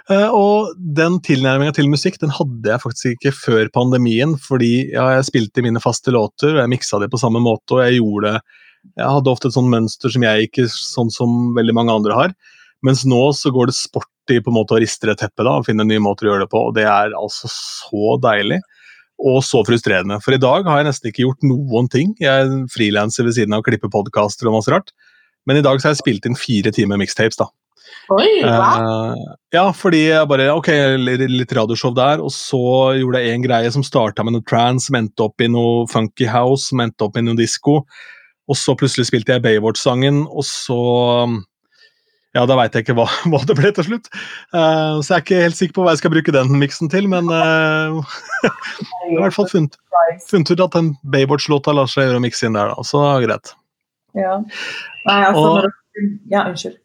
Uh, og den tilnærminga til musikk den hadde jeg faktisk ikke før pandemien, fordi ja, jeg spilte mine faste låter, og jeg miksa det på samme måte, og jeg gjorde Jeg hadde ofte et sånt mønster som jeg ikke sånn som veldig mange andre har. Mens nå så går det sport på en måte å riste det teppet da, og finne nye måter å gjøre det på, og det er altså så deilig og så frustrerende. For i dag har jeg nesten ikke gjort noen ting. Jeg er frilanser ved siden av å klippe podkaster og masse rart. Men i dag så har jeg spilt inn fire timer mixtapes, da. Oi, hva? Uh, ja, fordi jeg bare Ok, litt radioshow der, og så gjorde jeg en greie som starta med noe trans, som endte opp i noe funky house, som endte opp i noe disko. Og så plutselig spilte jeg Baywatch-sangen, og så ja, da veit jeg ikke hva, hva, det ble til slutt. Uh, så jeg er ikke helt sikker på hva jeg skal bruke den miksen til, men uh, jeg har i hvert fall funnet, funnet ut at den Baywatch-låta lar seg gjøre å mikse inn der, da, så greit. Ja. Nei, altså, og, ja, unnskyld.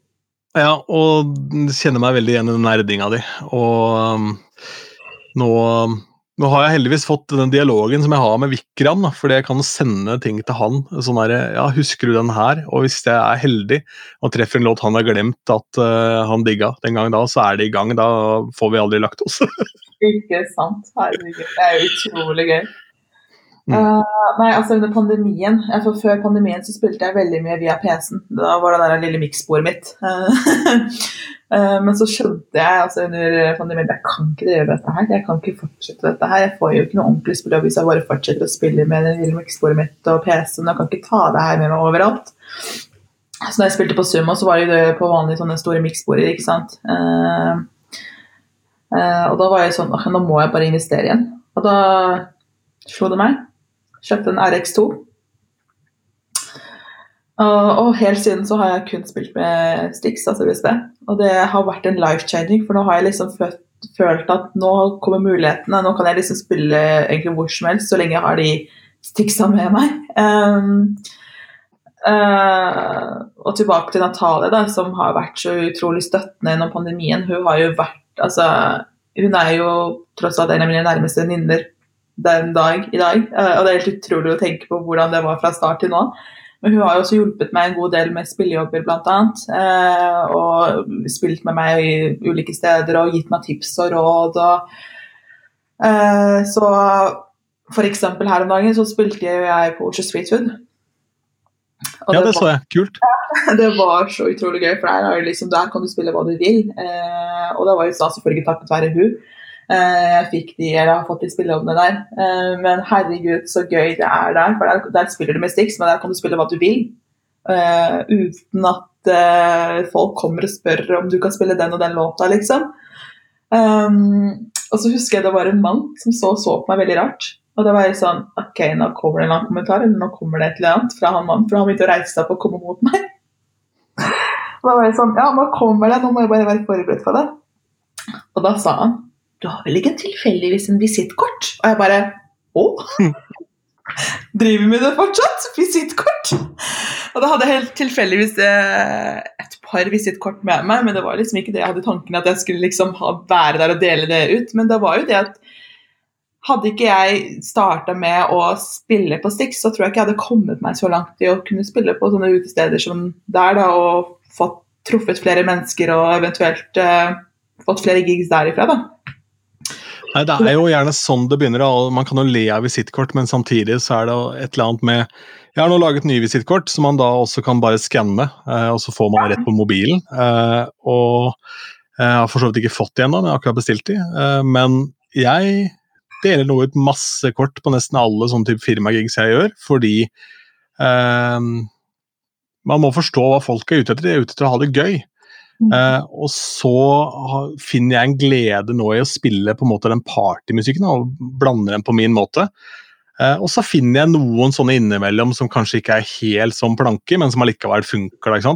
Ja, og kjenner meg veldig igjen i den nerdinga di. Og um, nå nå har jeg heldigvis fått den dialogen som jeg har med Vikram, fordi jeg kan sende ting til han. sånn der, ja, 'Husker du den her?' Og hvis jeg er heldig og treffer en låt han har glemt at uh, han digga den gangen da, så er det i gang. Da får vi aldri lagt oss. Ikke sant. Herregud. Det er utrolig gøy. Mm. Uh, nei, altså under pandemien for Før pandemien så spilte jeg veldig mye via PC-en. Da var det der lille miksbordet mitt. Uh, men så skjønte jeg altså under pandemien jeg kan ikke gjøre dette her. Jeg kan ikke fortsette dette her. Jeg får jo ikke noe ordentlig spillejobb hvis jeg bare fortsetter å spille med den lille miksebordet mitt og PC-en. Jeg kan ikke ta det her med meg overalt. Så når jeg spilte på Sumo, så var det på vanlige sånne store miksborder, ikke sant. Uh, og da var jeg sånn Nå må jeg bare investere igjen. Og da slo det meg. Kjøpte en RX2. Og, og, helt siden så har jeg kun spilt med Stix, altså USB. Og det har vært en life-changing, for nå har jeg liksom følt, følt, at nå kommer mulighetene. Nå kan jeg liksom spille egentlig hvor som helst, så lenge jeg har de Stixa med meg. Um, uh, og tilbake til Natalie, da, som har vært så utrolig støttende gjennom pandemien. Hun har jo vært Altså, hun er jo tross alt en av mine nærmeste venninner den dag i dag. Uh, og det er helt utrolig å tenke på hvordan det var fra start til nå. Men hun har jo også hjulpet meg en god del med spillejobber, bl.a. Eh, og spilt med meg i ulike steder og gitt meg tips og råd. Og, eh, så eksempel her om dagen så spilte jeg på Oslo Street Food. Og Ja, det var- så jeg. Kult. det var så utrolig gøy, for der, er liksom, der kan du spille hva du vil. Eh, og det var jo da selvfølgelig takket være hun. Eh, jeg fikk de, eller har fått de spillejobbene der. Eh, men herregud, så gøy det er der. For der, der spiller du med Stix, men der kan du spille hva du vil. Eh, uten at folk kommer og spør om du kan spille den og den låta, liksom. Um, og så husker jeg det var en mann som så, så på meg veldig rart. Og det var helt sånn OK, nå kommer det en annen kommentar, eller nå kommer det et eller annet fra han mannen, for han begynte å reise seg opp og komme mot meg. Og da var jeg sånn Ja, nå kommer det, nå må jeg bare være forberedt på det. Og da sa han Du har vel ikke tilfeldigvis en visittkort? Og jeg bare Å? Driver med det fortsatt? Visittkort? Og da hadde jeg helt tilfeldigvis eh, et par visittkort med meg, men det var liksom ikke det jeg hadde tanken at jeg skulle liksom ha, være der og dele det ut. Men det var jo det at hadde ikke jeg starta med å spille på Stix, så tror jeg ikke jeg hadde kommet meg så langt i å kunne spille på sånne utesteder som der, da, og fått truffet flere mennesker og eventuelt eh, fått flere gigs derifra, da. Nei, Det er jo gjerne sånn det begynner. Man kan jo le av visittkort, men samtidig så er det et eller annet med Jeg har nå laget nye visittkort som man da også kan bare skanne, eh, og så får man rett på mobilen. Eh, og jeg har for så vidt ikke fått de ennå, jeg har akkurat bestilt de. Eh, men jeg deler nå ut masse kort på nesten alle sånne type firmagigs jeg gjør, fordi eh, man må forstå hva folk er ute etter. De er ute etter å ha det gøy. Eh, og så finner jeg en glede nå i å spille på en måte den partymusikken og blande den på min måte. Eh, og så finner jeg noen sånne innimellom som kanskje ikke er helt som planke, men som allikevel funker. Da?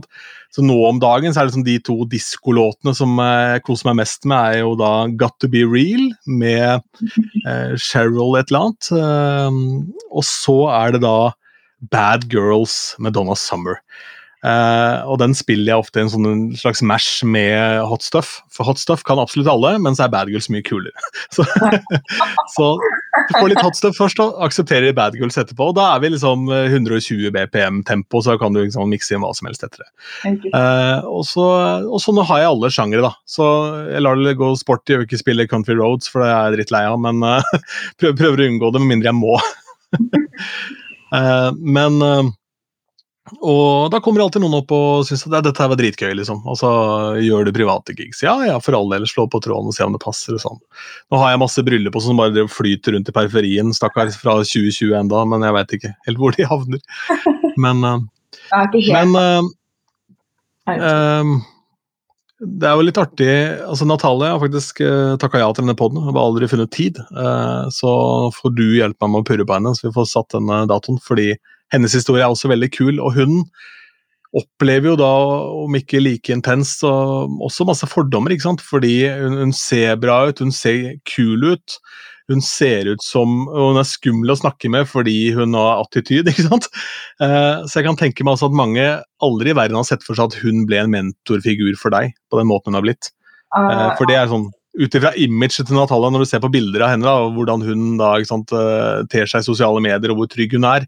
Så nå om dagen så er det liksom de to diskolåtene som jeg koser meg mest med, er jo da Got To Be Real med eh, Cheryl et eller annet. Og så er det da Bad Girls med Donna Summer. Eh, og den spiller jeg ofte i en sånn slags mash med hot stuff. For hot stuff kan absolutt alle, men så er bad girls mye kulere. Så, så du får litt hot stuff først, og aksepterer bad girls etterpå. Og da er vi liksom eh, 120 BPM tempo, så kan du liksom mikse inn hva som helst etter det. Eh, og, så, og nå har jeg alle sjangere, da. Så jeg lar det gå sporty og ikke spille Country Roads, for det er jeg drittlei av, men uh, prøver, prøver å unngå det med mindre jeg må. Eh, men eh, og da kommer alltid noen opp og syns at dette her var dritgøy, liksom. Så gjør du private gigs. Ja ja, for all del, slå på tråden og se om det passer og sånn. Nå har jeg masse bryllup sånn som bare flyter rundt i periferien, stakkars fra 2020 enda, men jeg veit ikke helt hvor de havner. Men, eh, men uh, Ehm, det er jo litt artig altså Natalie har faktisk uh, takka ja til denne poden, har aldri funnet tid. Uh, så får du hjelpe meg med å purre på henne, så vi får satt denne datoen. Fordi hennes historie er også veldig kul, og hun opplever jo da, om ikke like intenst, så også masse fordommer. ikke sant? Fordi hun, hun ser bra ut, hun ser kul ut. Hun ser ut som Hun er skummel å snakke med fordi hun har attityd. ikke sant? Eh, så jeg kan tenke meg altså at mange aldri i verden har sett for seg at hun ble en mentorfigur for deg på den måten hun har blitt. Eh, eh, for det er sånn ut ifra imaget til Natalia, når du ser på bilder av henne, da, og hvordan hun da, sant, eh, ter seg i sosiale medier og hvor trygg hun er,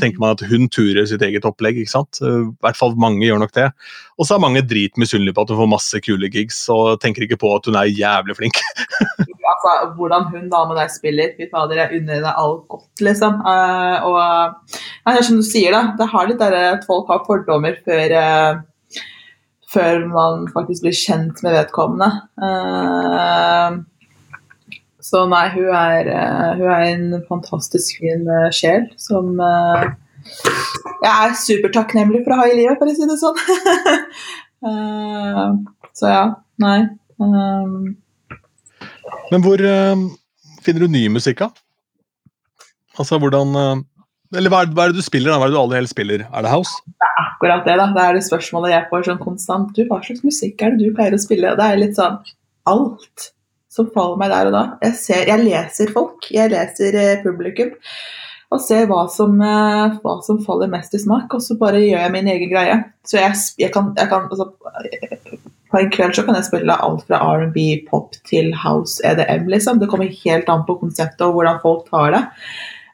tenker man at hun turer sitt eget opplegg. ikke sant? Eh, I hvert fall mange gjør nok det. Og så er mange dritmisunnelige på at hun får masse kule gigs, og tenker ikke på at hun er jævlig flink. altså, hvordan hun da med deg spiller. Fy fader, jeg unner deg alt godt, liksom. Uh, og ja, som du sier, da. Det har litt der at folk har fordommer før eh, før man faktisk blir kjent med vedkommende. Eh, så nei, hun er, eh, hun er en fantastisk fin eh, sjel som jeg er supertakknemlig for å ha i livet, for å si det sånn. Så ja, nei. Men hvor finner du ny musikk da? Altså, hvordan Eller hva er, hva er det du spiller? da? Hva er det du aller helst spiller? Er det house? akkurat det, da. Det er det spørsmålet jeg får sånn konstant. Du, hva slags musikk er det du pleier å spille? Det er litt sånn alt som faller meg der og da. Jeg, ser, jeg leser folk, jeg leser eh, publikum, og ser hva som, eh, hva som faller mest i smak, og så bare gjør jeg min egen greie. Så jeg, jeg kan, jeg kan altså, På en kveld så kan jeg spille alt fra R&B, pop til house, EDM, liksom. Det kommer helt an på konseptet og hvordan folk tar det.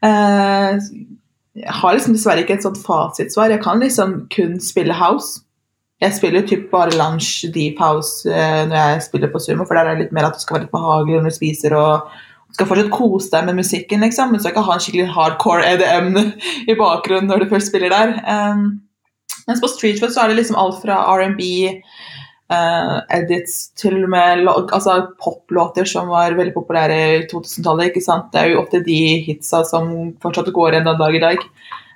Eh, jeg har liksom dessverre ikke et sånt fasitsvar. Jeg kan liksom kun spille house. Jeg spiller typ bare lunch, deep house eh, når jeg spiller på sumo, for der er det litt mer at du skal være litt behagelig når du spiser og du skal fortsatt kose deg med musikken, liksom, men så skal ikke ha en skikkelig hardcore EDM i bakgrunnen når du først spiller der. Um, mens på Streetfoot så er det liksom alt fra R&B, uh, edits til og med altså poplåter som var veldig populære i 2000-tallet. ikke sant? Det er jo ofte de hitsa som fortsatt går enda dag i dag.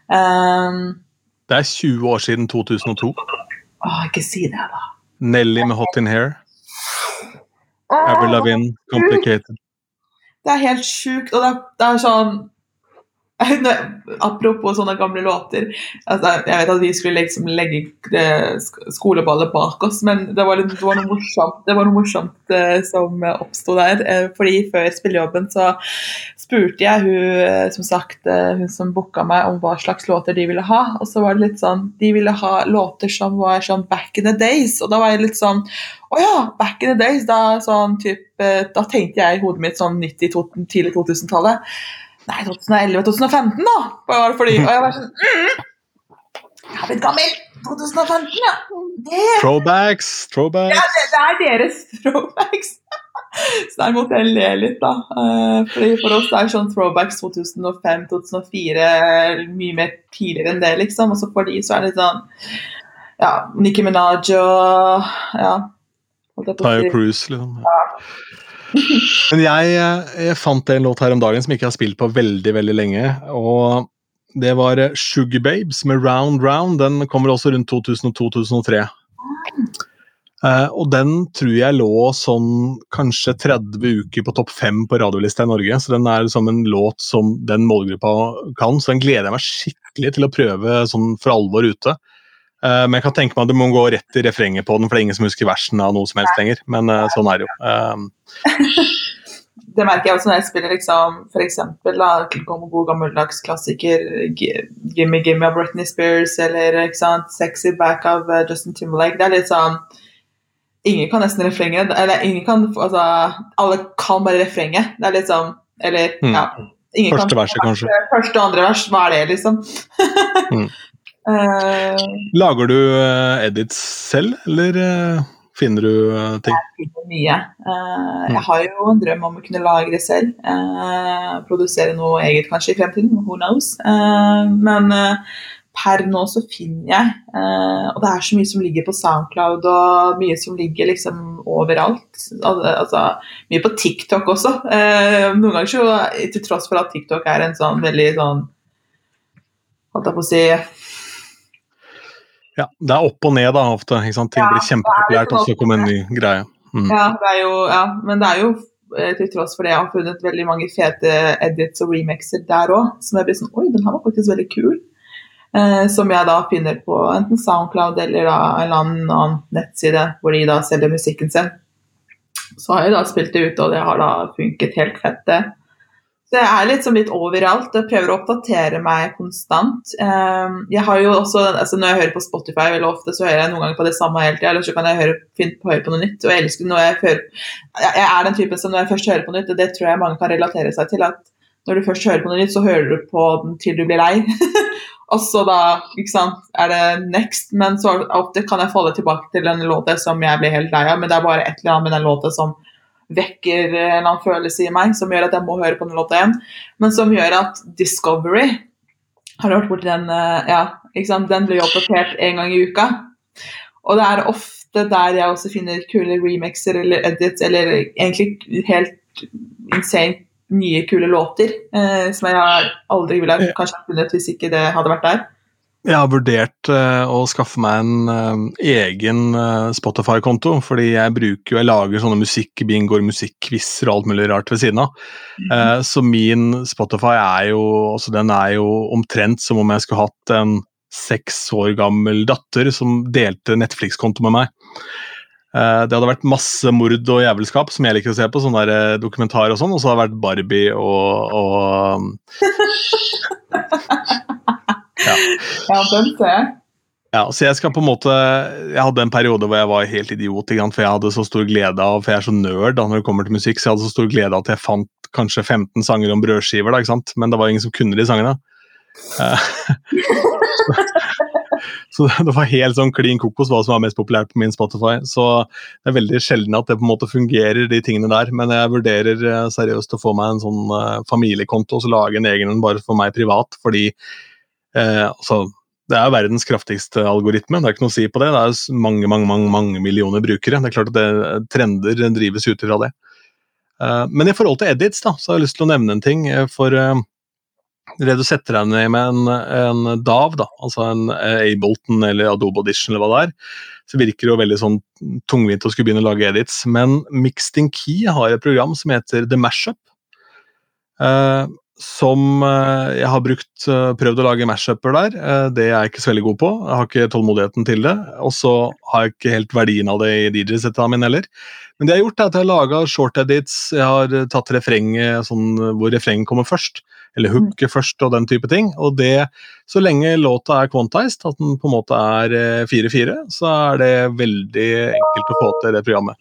Um, det er 20 år siden 2002. Åh, ikke si det, da. Nelly med Hot in Hair. Avril Lavigne, Complicated. Det er helt sjukt. Og det er, det er sånn Apropos sånne gamle låter. Altså, jeg vet at vi skulle liksom legge skoleballet bak oss, men det var, litt, det var noe morsomt, var noe morsomt uh, som oppsto der. Uh, fordi før spillejobben så spurte jeg hun uh, som sagt, hun som booka meg, om hva slags låter de ville ha. Og så var det litt sånn De ville ha låter som var sånn back in the days. Og da var jeg litt sånn Å ja, back in the days. Da, sånn, typ, da tenkte jeg i hodet mitt sånn 90, tidlig 2000-tallet. Nei, 2011-2015, da! Bare fordi, og jeg var sånn mm, Jeg har blitt gammel! 2015, ja. Det, throwbacks, throwbacks. Ja, det, det, er deres throwbacks. Så der måtte jeg le litt, da. Uh, fordi For oss er sånn throwbacks 2005-2004 mye mer tidligere enn det, liksom. Og så for de så er det sånn Ja, Nikki Minaj og ja. Tyre Cruise, liksom. Ja. Men jeg, jeg, fant en låt her om dagen som jeg ikke har spilt på veldig veldig lenge. og Det var Sugar Babes med Round Round. Den kommer også rundt 2002-2003. Uh, eh, og den tror jeg lå sånn kanskje 30 uker på topp 5 på radiolista i Norge. Så den er liksom en låt som den målgruppa kan. Så den gleder jeg meg skikkelig til å prøve sånn for alvor ute. Uh, men jeg kan tenke meg at du må gå rett i refrenget på den, for det er ingen som husker versen av noe som helst lenger. Men uh, sånn er det jo. Uh, det merker jeg også når jeg spiller liksom, f.eks. god gammeldags klassiker Gimme Gimme av Britney Spears eller sant, Sexy Back av Justin Timberlake. Det er litt sånn Ingen kan nesten refrenget. Eller ingen kan altså, Alle kan bare refrenget. Det er litt sånn Eller, mm. ja. Første verset, kanskje. Første og andre vers. Hva er det, liksom? mm. Uh, Lager du uh, edits selv, eller uh, finner du ting? Jeg finner mye. Mm. Jeg har jo en drøm om å kunne lage det selv. produsere noe eget kanskje i fremtiden, who knows. men per nå så finner jeg Og det er så mye som ligger på Soundcloud, og mye som ligger liksom overalt. Altså, mye på TikTok også. noen ganger så, til tross for at TikTok er en sånn veldig sånn Holdt jeg på å si ja, Det er opp og ned da, ofte. ikke sant? Ting ja, blir kjempepopulært, og så kommer en ny greie. Mm. Ja, det jo, ja, men det er jo eh, til tross for det jeg har funnet veldig mange fete edits og remixer der òg, som jeg blir sånn Oi, den her var faktisk veldig kul. Eh, som jeg da finner på enten Soundcloud eller da en eller annen nettside hvor de da selger musikken sin. Så har jeg da spilt det ut, og det har da funket helt fett, det. Jeg er liksom litt overalt og prøver å oppdatere meg konstant. Ehm, jeg har jo også, altså Når jeg hører på Spotify, veldig ofte så hører jeg noen ganger på det samme hele tida, eller så kan jeg høre, finne på, høre på noe nytt. og Jeg elsker når jeg hører, jeg er den typen som når jeg først hører på noe nytt, og det tror jeg mange kan relatere seg til, at når du først hører på noe nytt, så hører du på den til du blir lei. og så da ikke sant, er det next, men så ofte kan jeg falle tilbake til en låt som jeg blir helt lei av, men det er bare et eller annet med den låta som vekker en eller annen følelse i meg som gjør at jeg må høre på den låta igjen. Men som gjør at Discovery Har du hørt borti den? Eh, ja? Den blir oppdatert en gang i uka. Og det er ofte der jeg også finner kule remixer eller edits, eller egentlig helt insane nye, kule låter eh, som jeg aldri ville kanskje funnet hvis ikke det hadde vært der. Jeg har vurdert uh, å skaffe meg en uh, egen uh, Spotify-konto, fordi jeg bruker jo, jeg lager sånne musikkbingoer, musikkquizer og alt mulig rart ved siden av. Mm. så min Spotify er jo, altså den er jo omtrent som om jeg skulle hatt en seks år gammel datter som delte Netflix-konto med meg. det hadde vært masse mord og jævelskap som jeg liker å se på, sånne der dokumentarer og sånn, og så hadde det vært Barbie og, og Ja, ja ser jeg. Ja, så jeg skal på en måte, jeg hadde en periode hvor jeg var helt idiot, for jeg hadde så stor glede av For jeg er så nerd da når det kommer til musikk, så jeg hadde så stor glede av at jeg fant kanskje 15 sanger om brødskiver, da, ikke sant? men det var ingen som kunne de sangene. Uh, Så det var helt sånn klin kokos hva som var mest populært på min Spotify. Så det er veldig sjelden at det på en måte fungerer, de tingene der. Men jeg vurderer eh, seriøst å få meg en sånn uh, familiekonto og så lage en egen en bare for meg privat, fordi eh, altså det er verdens kraftigste algoritme, det er ikke noe å si på det. Det er mange mange, mange, mange millioner brukere. Det er klart at det, trender drives ut fra det. Eh, men i forhold til edits, da, så har jeg lyst til å nevne en ting. For Eh, det du setter deg ned med en, en DAV, da, altså en Ableton eller Adobe Audition eller hva det er, så virker det jo veldig sånn tungvint å skulle begynne å lage edits. Men Mixed in Key har et program som heter The Mashup. Uh, som jeg har brukt, prøvd å lage mashuper der. Det er jeg ikke så veldig god på. Jeg har ikke tålmodigheten til det. Og så har jeg ikke helt verdien av det i DJ-settet min heller. Men det jeg har gjort, er at jeg har laga short edits. Jeg har tatt refrenget sånn, hvor refrenget kommer først eller hooket først og den type ting. Og det, så lenge låta er quantized, at den på en måte er 4-4, eh, så er det veldig enkelt å få til det programmet.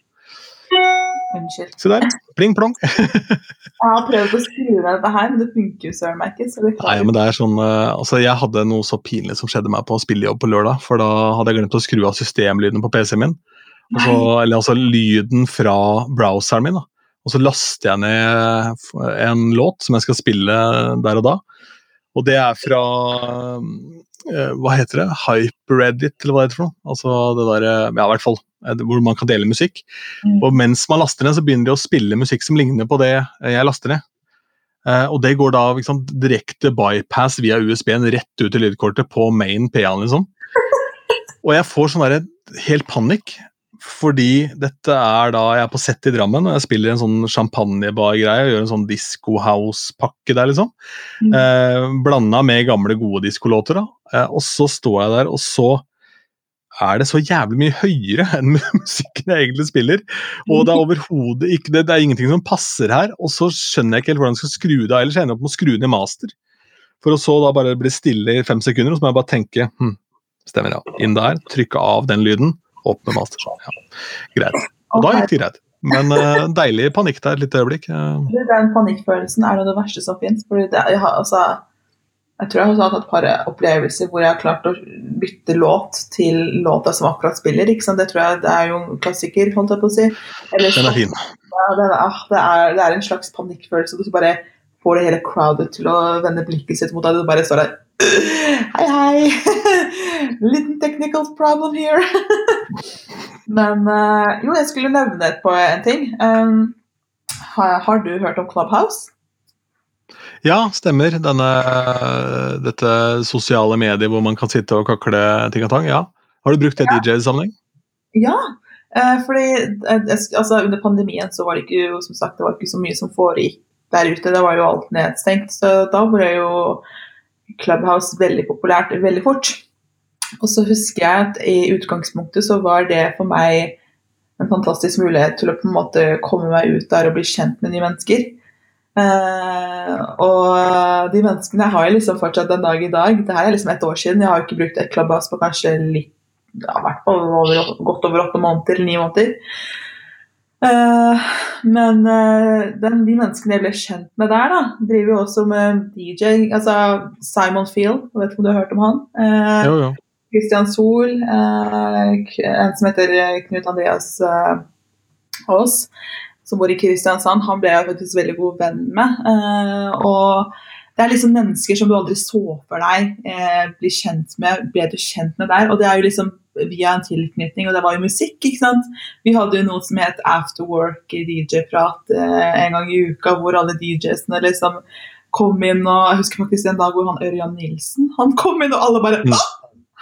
Unnskyld. Se der. Pling plong. jeg har prøvd å skrive ned dette her, men det funker jo søren meg ikke. Nei, men det er sånn, uh, altså Jeg hadde noe så pinlig som skjedde meg på spillejobb på lørdag. For da hadde jeg glemt å skru av systemlyden på PC-en min. Så, eller altså lyden fra browseren min. da. Og så laster jeg ned en låt som jeg skal spille der og da. Og det er fra eh, Hva heter det? Hyperedit, eller hva det heter for noe? Altså det der, Ja, i hvert fall. Eh, hvor man kan dele musikk. Mm. Og mens man laster ned, så begynner de å spille musikk som ligner på det jeg laster ned. Uh, og det går da liksom, direkte bypass via USB-en rett ut i lydkortet på main PA-en, liksom. Og jeg får sånn derre helt panikk. Fordi dette er da Jeg er på sett i Drammen og jeg spiller en sånn champagnebar-greie. og Gjør en sånn disco house-pakke der, liksom. Mm. Eh, Blanda med gamle, gode diskolåter. Eh, og så står jeg der, og så er det så jævlig mye høyere enn musikken jeg egentlig spiller. Og det er overhodet ikke det, det er ingenting som passer her. Og så skjønner jeg ikke helt hvordan jeg skal skru det av, ellers ender jeg opp med å skru ned master. For å så da bare bli stille i fem sekunder, og så må jeg bare tenke hm, Stemmer, ja. Inn der, trykke av den lyden åpne master. Ja. Greit. Og da gikk det greit. Men uh, deilig panikk der et lite øyeblikk. Den panikkfølelsen er det verste som fins. Altså, jeg tror jeg har hatt et par opplevelser hvor jeg har klart å bytte låt til låta som akkurat spiller. Det tror jeg det er jo en klassiker, holdt jeg på å si. Eller, den er fin. Ja, det, er, det, er, det, er, en slags panikkfølelse. Du bare får det hele crowdet til å vende blikket sitt mot deg. Du bare står der Hei, hei! Liten technical problem here. Men uh, jo, jeg skulle nevne på en ting. Um, har, har, du hørt om Clubhouse? Ja, stemmer. Denne, dette sosiale mediet hvor man kan sitte og kakle ting og tang. Ja. Har du brukt det i ja. DJ-sammenheng? Ja, uh, fordi uh, altså, under pandemien så var det ikke som sagt, det var ikke så mye som foregikk der ute. Det var jo alt nedstengt. Så da ble jo Clubhouse veldig populært veldig fort. Og så husker jeg at i utgangspunktet så var det for meg en fantastisk mulighet til å på en måte komme meg ut der og bli kjent med nye mennesker. Uh, og de menneskene har jeg liksom fortsatt den dag i dag. Det her er liksom et år siden. Jeg har ikke brukt et Clubhouse på kanskje litt, ja, hvert fall godt over åtte måneder eller ni måneder. Uh, men uh, den, de menneskene jeg ble kjent med der, da, driver jo også med DJ. Altså Simon Field, jeg vet ikke om du har hørt om han? Uh, jo, jo. Christian Sol, en som heter Knut Andreas Aas, som bor i Kristiansand. Han ble jeg faktisk veldig god venn med. og det er liksom mennesker som du aldri så for deg eh, bli kjent med, ble du kjent med der. Og det er jo liksom via en tilknytning, og det var jo musikk. ikke sant? Vi hadde jo noe som het Afterwork DJ-prat eh, en gang i uka, hvor alle DJ-ene liksom kom inn, og jeg husker faktisk en dag hvor han Ørjan Nilsen han kom inn, og alle bare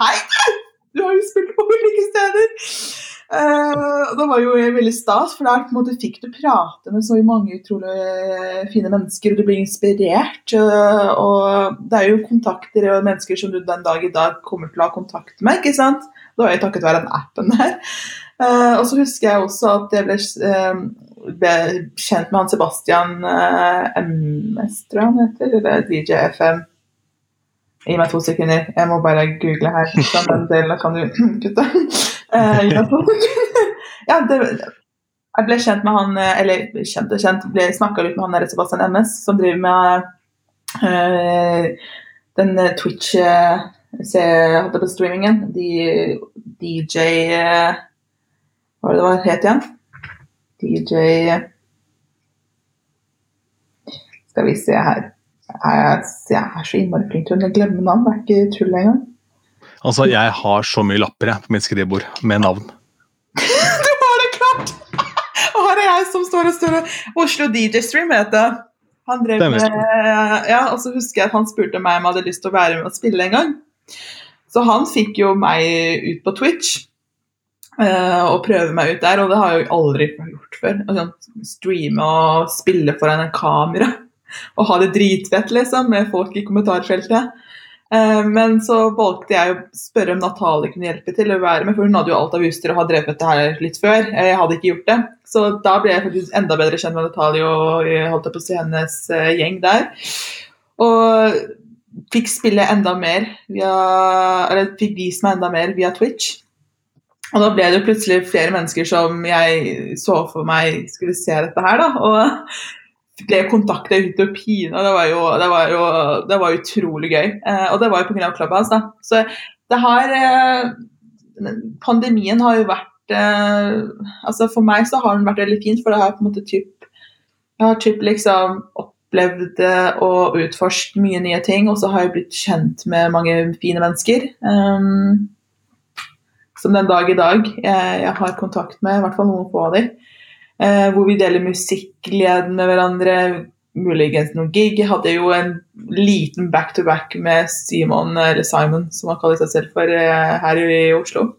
Hei, Hei, du har jo spilt på ulike steder! Uh, det var jo veldig stas, for der måte fikk du prate med så mange utrolig fine mennesker, og du blir inspirert. Uh, og det er jo kontakter og mennesker som du den dag i dag kommer til å ha kontakt med. ikke sant? Det var jo takket være den appen der. Og så husker jeg også at jeg ble, ble kjent med han Sebastian uh, MS, tror jeg han heter, eller DJ FM. Gi meg to sekunder, jeg må bare google her. Den delen kan du kutte. ja, det, jeg ble kjent med han, eller kjent og kjent, ble snakka litt med han der Sebastian MS, som driver med den Twitch se holdt på streamingen. De, DJ eh, Hva var det det var het igjen? DJ Skal vi se her. Jeg, jeg er så innmari flink til å glemme navn. Det er ikke tull engang. Altså, jeg har så mye lapper jeg, på mitt skrivebord med navn. Du har det klart! Og her er jeg som står og står og Oslo DJ Stream heter. Han drev med Ja, og så husker jeg at han spurte meg om jeg hadde lyst til å være med og spille en gang. Så han fikk jo meg ut på Twitch uh, og prøve meg ut der, og det har jeg jo aldri gjort før. Altså, streame og spille foran en kamera og ha det dritfett, liksom, med folk i kommentarfeltet. Eh, Men så valgte jeg å spørre om Natalie kunne hjelpe til å være med, for hun hadde jo alt av utstyr og har drevet dette her litt før. Jeg hadde ikke gjort det. Så da ble jeg faktisk enda bedre kjent med Natalie og holdt på å si hennes eh, gjeng der. Og fikk spille enda mer via Eller fikk vist meg enda mer via Twitch. Og da ble det jo plutselig flere mennesker som jeg så for meg skulle se dette her, da. Og ble kontakta ut og pina. det var jo, det var jo det var utrolig gøy. Eh, og det var jo pga. Clubhouse, da. Så det har eh, Pandemien har jo vært eh, Altså for meg så har den vært veldig fint, for det har på en måte typ Jeg har typ liksom opplevd eh, og utforsket mye nye ting, og så har jeg blitt kjent med mange fine mennesker. Um, som den dag i dag jeg, jeg har kontakt med, i hvert fall noen få av dem. Eh, hvor vi deler musikkgleden med hverandre, muligens noen gig. Jeg hadde jo en liten back-to-back med Simon, eller Simon, som han kaller seg selv for, eh, her i Oslo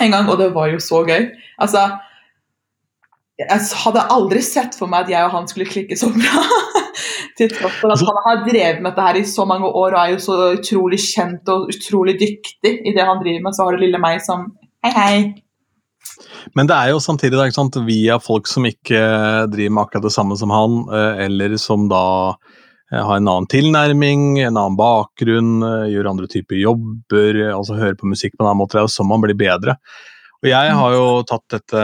en gang, og det var jo så gøy. Altså, jeg hadde aldri sett for meg at jeg og han skulle klikke så bra. Til tross for at han har drevet med dette her i så mange år og er jo så utrolig kjent og utrolig dyktig i det han driver med, så har du lille meg som Hei, hei. Men det er jo samtidig ikke sant, via folk som ikke driver med akkurat det samme som han, eh, eller som da eh, har en annen tilnærming, en annen bakgrunn, eh, gjør andre typer jobber, altså hører på musikk på en annen måte. Det er jo sånn man blir bedre. Og jeg har jo tatt dette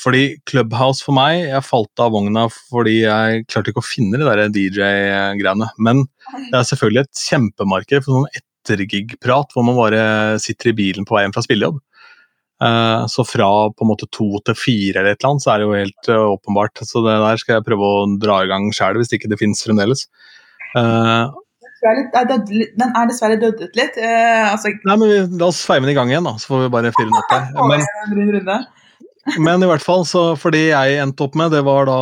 Fordi Clubhouse for meg Jeg falt av vogna fordi jeg klarte ikke å finne de der DJ-greiene. Men det er selvfølgelig et kjempemarked for sånn ettergig-prat hvor man bare sitter i bilen på vei hjem fra spillejobb. Eh, Så fra på en måte to til fire eller et eller annet, så er det jo helt eh, åpenbart. Så det der skal jeg prøve å dra i gang sjøl, hvis ikke det finnes fremdeles. Eh, Den er er dødd ut dessverre litt. Altså, nei, men La oss feire den i gang igjen, da, så får vi bare fyre den opp her. Men, men i hvert fall, så for det jeg endte opp med, det var da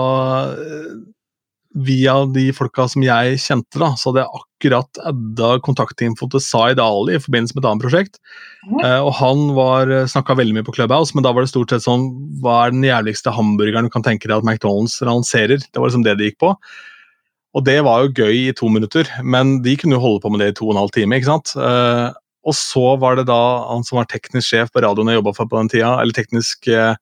Via de folka som jeg kjente, da, så hadde jeg akkurat adda kontaktinfo til Zaid Ali i forbindelse med et annet prosjekt. Uh, og han var snakka veldig mye på Clubhouse, men da var det stort sett sånn Hva er den jævligste hamburgeren du kan tenke deg at McDonald's lanserer? Det var liksom det det gikk på. Og det var jo gøy i to minutter, men de kunne jo holde på med det i to og en halv time. ikke sant? Uh, og så var det da han som var teknisk sjef på radioen jeg jobba for på den tida, eller teknisk eh,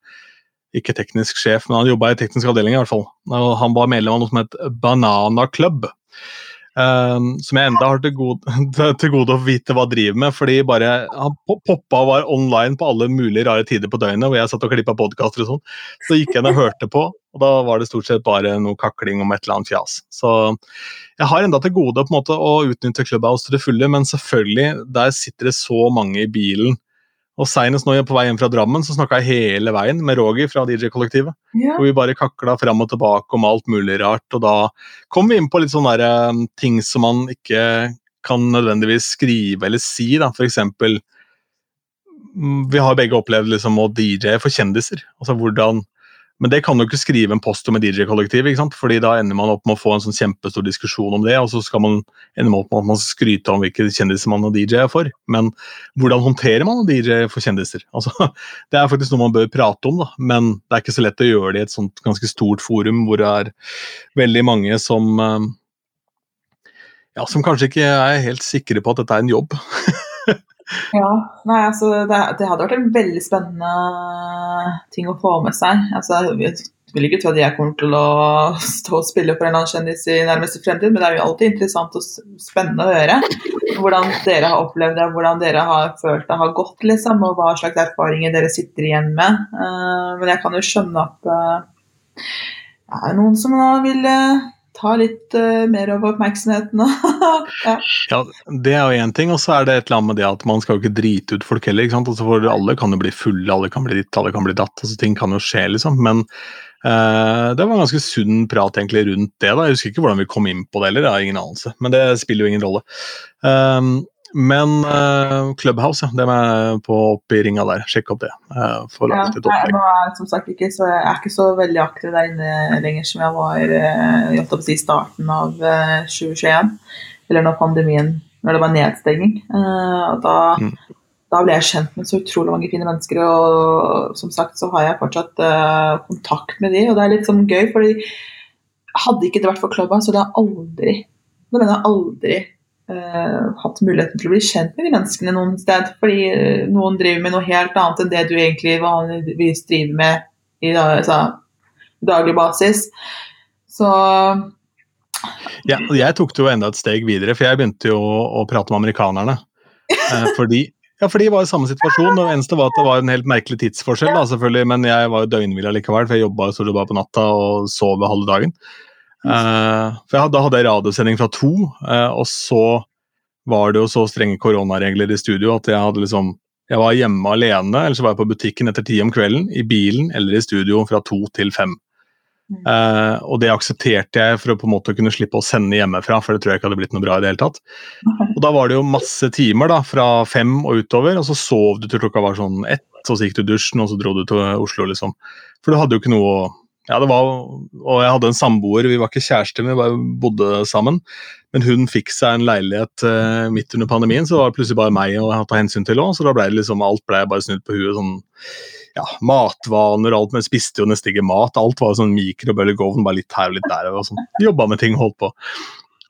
ikke teknisk sjef, men han jobba i teknisk avdeling i hvert fall. Og han var medlem av noe som het Banana Club. Um, som jeg enda har til gode, til gode å vite hva driver med. fordi bare Han po- poppa og var online på alle mulige rare tider på døgnet, hvor jeg satt og klippa podkaster og sånn. Så gikk jeg inn og hørte på, og da var det stort sett bare noe kakling om et eller annet fjas. Så jeg har enda til gode på en måte å utnytte Clubhouse til det fulle, men selvfølgelig, der sitter det så mange i bilen. Og Seinest nå på vei hjem fra Drammen så snakka jeg hele veien med Roger fra DJ-kollektivet. Ja. Og vi bare kakla fram og tilbake om alt mulig rart. Og da kom vi inn på litt sånne der, um, ting som man ikke kan nødvendigvis skrive eller si. da, For eksempel mm, Vi har begge opplevd liksom å DJ for kjendiser. altså hvordan men det kan du ikke skrive en post om i DJ-kollektivet, fordi da ender man opp med å få en sånn kjempestor diskusjon om det, og så skal man ende opp med at man skryter om hvilke kjendiser man og DJ-er for. Men hvordan håndterer man DJ for kjendiser? Altså, det er faktisk noe man bør prate om, da, men det er ikke så lett å gjøre det i et sånt ganske stort forum hvor det er veldig mange som eh, ja, som kanskje ikke er helt sikre på at dette er en jobb. Ja, nei, altså det, det hadde vært en veldig spennende ting å få med seg. Altså, jeg vil ikke tro at jeg kommer til å stå og spille for en annen kjendis i nærmeste fremtid, men det er jo alltid interessant og spennende å høre hvordan dere har opplevd det, hvordan dere har følt det har gått, liksom, og hva slags erfaringer dere sitter igjen med. Uh, men jeg kan jo skjønne at uh, det er noen som da vil eh, tar litt uh, mer av oppmerksomheten. ja. ja. det er jo én ting, og så er det et eller annet med det at man skal jo ikke drite ut folk heller. ikke sant? Altså for Alle kan jo bli fulle, alle kan bli ditt, alle kan bli datt. altså Ting kan jo skje, liksom. Men uh, det var en ganske sunn prat egentlig rundt det. da, Jeg husker ikke hvordan vi kom inn på det heller, jeg har ingen anelse. Men det spiller jo ingen rolle. Um, men uh, Clubhouse, ja, det er på oppi ringa der. Sjekk opp det. Uh, ja, er som sagt ikke så, jeg er ikke så veldig aktiv der inne lenger som jeg var uh, i starten av uh, 2021. Eller når pandemien Når det var nedstenging. Uh, da, mm. da, ble jeg kjent med så utrolig mange fine mennesker, og som sagt så har jeg fortsatt kontakt med de, og det er litt sånn gøy, fordi hadde ikke det vært for Clubhouse, så hadde jeg aldri Nå mener jeg aldri uh, hatt muligheten til å bli kjent med de menneskene noen sted. Fordi uh, noen driver med noe helt annet enn det du egentlig vanligvis driver med i altså, daglig basis. Så ja, jeg tok det jo enda et steg videre, for jeg begynte jo å, å prate med amerikanerne. Eh, fordi, ja, for de var i samme situasjon. og eneste var at Det var en helt merkelig tidsforskjell, da, selvfølgelig, men jeg var jo døgnhvila likevel, for jeg jobba bare på natta og sov halve dagen. Uh, for jeg, Da hadde jeg radiosending fra to, uh, og så var det jo så strenge koronaregler i studio at jeg hadde liksom jeg var hjemme alene, eller så var jeg på butikken etter ti om kvelden, i bilen eller i studio fra to til fem. Uh, og det aksepterte jeg for å på en måte kunne slippe å sende hjemmefra, for det tror jeg ikke hadde blitt noe bra i det hele tatt. Og da var det jo masse timer, da, fra fem og utover, og så sov du til klokka var sånn ett, og så gikk du i dusjen, og så dro du til Oslo, liksom. For du hadde jo ikke noe å ja, det var, og jeg hadde en samboer, vi var ikke kjærester, vi bare bodde sammen. Men hun fikk seg en leilighet eh, midt under pandemien, så det var plutselig bare meg å ta hensyn til òg. Så da ble det liksom, alt ble bare snudd på huet. sånn ja, matvaner og alt, men spiste jo nesten ikke mat. Alt var sånn mikrobølgeovn, bare litt her og litt der. og sånn. Jobba med ting, holdt på.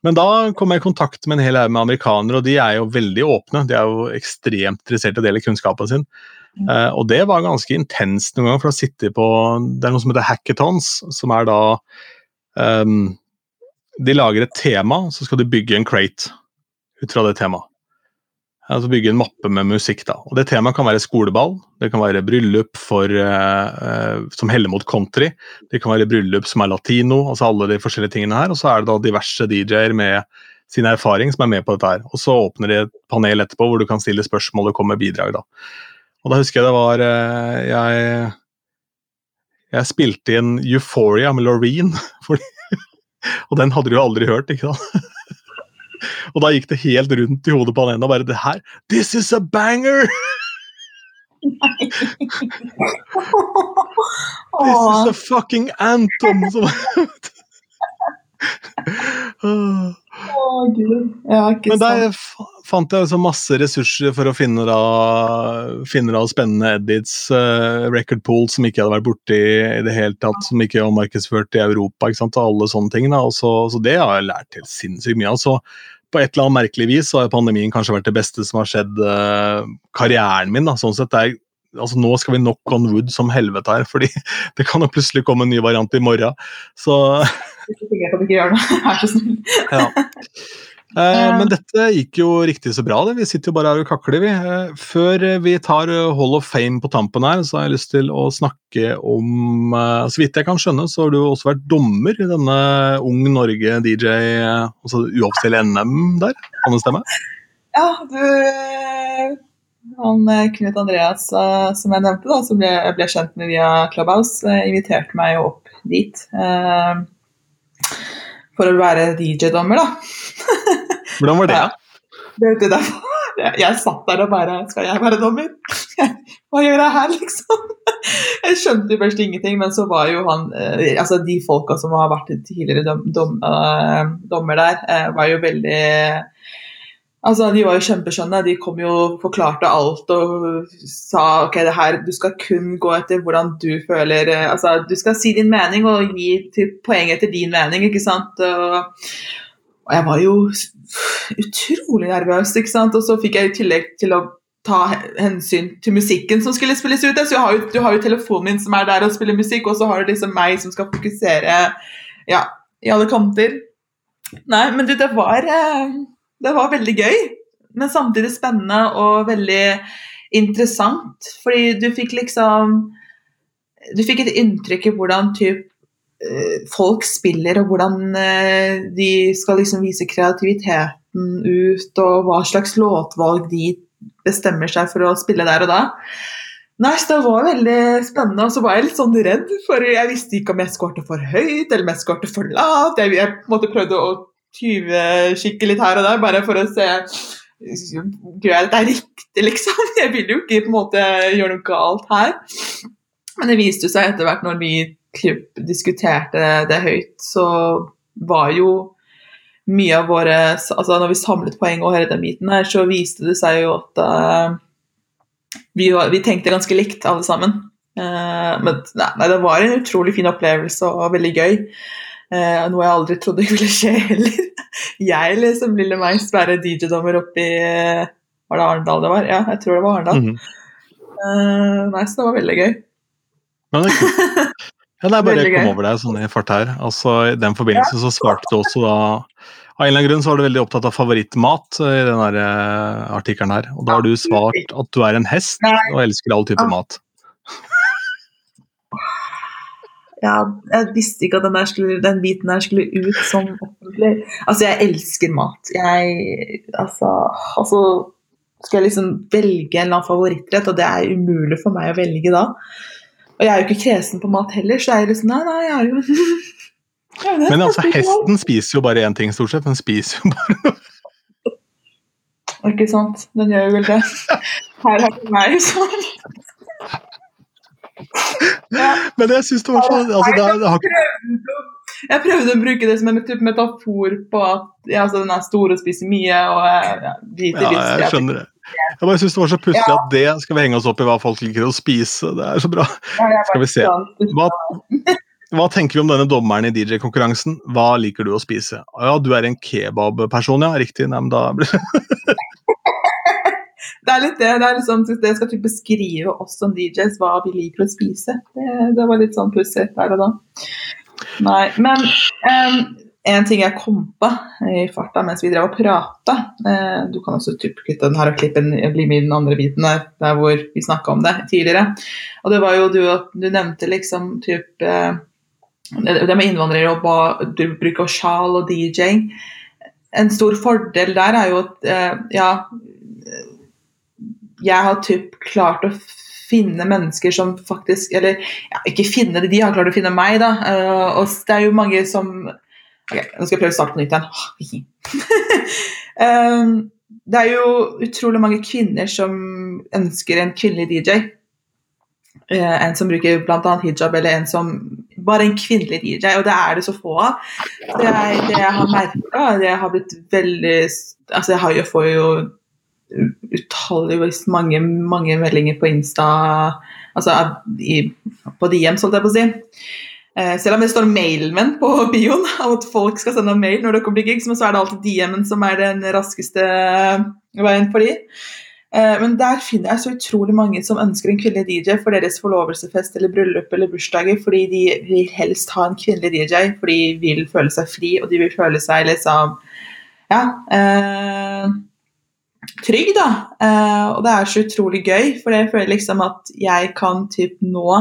Men da kom jeg i kontakt med en hel haug med amerikanere, og de er jo veldig åpne. De er jo ekstremt interessert i å dele kunnskapen sin. Uh, og det var ganske intenst noen ganger, for å sitte på Det er noe som heter hackathons, som er da um, De lager et tema, så skal de bygge en crate ut fra det temaet. Altså bygge en mappe med musikk. da. Og Det temaet kan være skoleball, det kan være bryllup for, uh, uh, som heller mot country, det kan være bryllup som er latino, altså alle de forskjellige tingene her. Og så er det da diverse DJ-er med sin erfaring som er med på dette her. Og så åpner de et panel etterpå hvor du kan stille spørsmål og komme med bidrag. da. Og da husker jeg det var eh, Jeg, jeg spilte inn Euphoria med Loreen. og den hadde du jo aldri hørt, ikke sant? og da gikk det helt rundt i hodet på han ene og bare det her, This is a banger! This is a fucking anthem! Oh, Men der fant jeg altså masse ressurser for å finne da, finne da spennende edits, uh, record pool som ikke hadde vært borti i det hele tatt, som ikke var markedsført i Europa, ikke sant, og alle sånne ting. da, så, så, det har jeg lært helt sinnssykt mye av. så på et eller annet merkelig vis så har pandemien kanskje vært det beste som har skjedd uh, karrieren min. da, sånn sett. Det er altså Nå skal vi knock on wood som helvete her, fordi det kan jo plutselig komme en ny variant i morgen. Så Jeg kan ikke gjøre det, vær så snill. ja. Eh, men dette gikk jo riktig så bra. det. Vi sitter jo bare her og kakler, vi. Eh, før vi tar Hall of Fame på tampen her, så har jeg lyst til å snakke om eh, Så vidt jeg kan skjønne, så har du også vært dommer i denne Ung Norge DJ, altså uoffisielle NM der. Kan det stemme? Ja, du han eh, Knut Andreas eh, som jeg nevnte, da, som jeg ble kjent med via Clubhouse, eh, inviterte meg jo opp dit. Eh, for å være DJ-dommer, da. Hvordan var det? Ja. det, det jeg, jeg satt der og bare Skal jeg være dommer? Hva gjør jeg her, liksom? Jeg skjønte jo først ingenting, men så var jo han Altså, de folka som har vært tidligere dom, dom, dommer der, var jo veldig Altså, De var jo kjempeskjønne. De kom jo forklarte alt og sa ok, det her, du skal kun gå etter hvordan du føler eh, altså, Du skal si din mening og gi poeng etter din mening, ikke sant. Og, og, jeg var jo utrolig nervøs, ikke sant. Og så fikk jeg i tillegg til å ta hensyn til musikken som skulle spilles ut. Så har jo, du har jo telefonen min som er der og spiller musikk, og så har du liksom meg som skal fokusere ja, i alle kanter. Nei, men du, det var eh, det var veldig gøy, men samtidig spennende og veldig interessant. Fordi du fikk liksom Du fikk et inntrykk i hvordan typ eh, folk spiller, og hvordan eh, de skal liksom vise kreativiteten ut, og hva slags låtvalg de bestemmer seg for å spille der og da. Nei, Det var veldig spennende, og så var jeg litt sånn redd, for jeg visste ikke om jeg skårte for høyt eller om jeg skårte for lavt. Jeg, jeg måtte prøvde å tyvekikke litt her og der, bare for å se Gjør jeg dette riktig, liksom? Jeg vil jo ikke på en måte gjøre noe galt her. Men det viste seg etter hvert, når vi diskuterte det høyt, så var jo mye av våre Altså når vi samlet poeng og hele den biten her, så viste det seg jo at uh, vi, var, vi, tenkte ganske likt, alle sammen. Uh, men nei, det var en utrolig fin opplevelse og veldig gøy. Uh, noe jeg aldri trodde ville skje heller. jeg liksom lille meg være DJ-dommer oppi i Var det Arendal det var? Ja, jeg tror det var Arendal. Mm -hmm. nei, så det var veldig gøy. Men det er kult. Ja, det er bare å komme over deg sånn i fart her. Altså, I den forbindelse så svarte du også da Av en eller annen grunn så var du veldig opptatt av favorittmat i den der, uh, artikkelen her. Og da har du svart at du er en hest og elsker all type mat. Ja, jeg visste ikke at den, skulle, den biten der skulle ut som offentlig. Altså, jeg elsker mat. Jeg Altså, altså Skal jeg liksom velge en eller annen favorittrett, og det er umulig for meg å velge da. Og jeg er jo ikke kresen på mat heller, så jeg er liksom Nei, nei, jeg er jo Men altså, hesten spiser jo bare én ting, stort sett. Den spiser jo bare noe. Ikke sant. Den gjør jo vel det. Her har du meg sånn. Men jeg syns det var sånn altså, det, det har... Jeg prøvde å bruke det som en type metafor på at ja, altså, den er stor og spiser mye. og ja, ja, jeg skjønner det. Jeg bare syns det var så pussig ja. at det skal vi henge oss opp i hva folk liker å spise. Det er så bra. Ja, skal vi se. Hva, hva, tenker vi om denne dommeren i DJ-konkurransen? Hva liker du å spise? Ja, du er en kebabperson, ja. Riktig. Nei, men da blir det er litt det. Det er liksom, det skal typ beskrive oss som DJs hva vi liker å spise. Det, det var litt sånn pussig der og da. Nei, men um, en ting jeg kom på i farta mens vi drev og prata uh, Du kan også typ kutte den her og klippe den, bli med i den andre biten der, der hvor vi snakka om det tidligere. Og det var jo du Du nevnte liksom typ uh, Det med innvandrere og du bruker sjal og DJ. En stor fordel der er jo at eh, ja Jeg har typ klart å finne mennesker som faktisk Eller ja, ikke finne det, de har klart å finne meg, da. Uh, og det er jo mange som Ok, nå skal jeg prøve å starte på nytt igjen. um, det er jo utrolig mange kvinner som ønsker en kvinnelig DJ. Uh, eh, en som bruker bl.a. hijab, eller en som bare en kvinnelig DJ, og det er det så få av. Det, er, det jeg har merka, det har blitt veldig Altså, jeg har jo, får jo utalligvis mange, mange meldinger på Insta, altså i, på DM, holdt jeg på å si. Eh, selv om det står mailmenn på bioen, av at folk skal sende mail når dere blir gigs, men så er det alltid DM-en som er den raskeste veien for de. Eh, men der finner jeg så utrolig mange som ønsker en kvinnelig DJ for deres forlovelsesfest eller bryllup eller bursdager, fordi de vil helst ha en kvinnelig DJ, for de vil føle seg fri, og de vil føle seg liksom Ja. Eh, trygg, da. Eh, og det er så utrolig gøy, for jeg føler liksom at jeg kan typ nå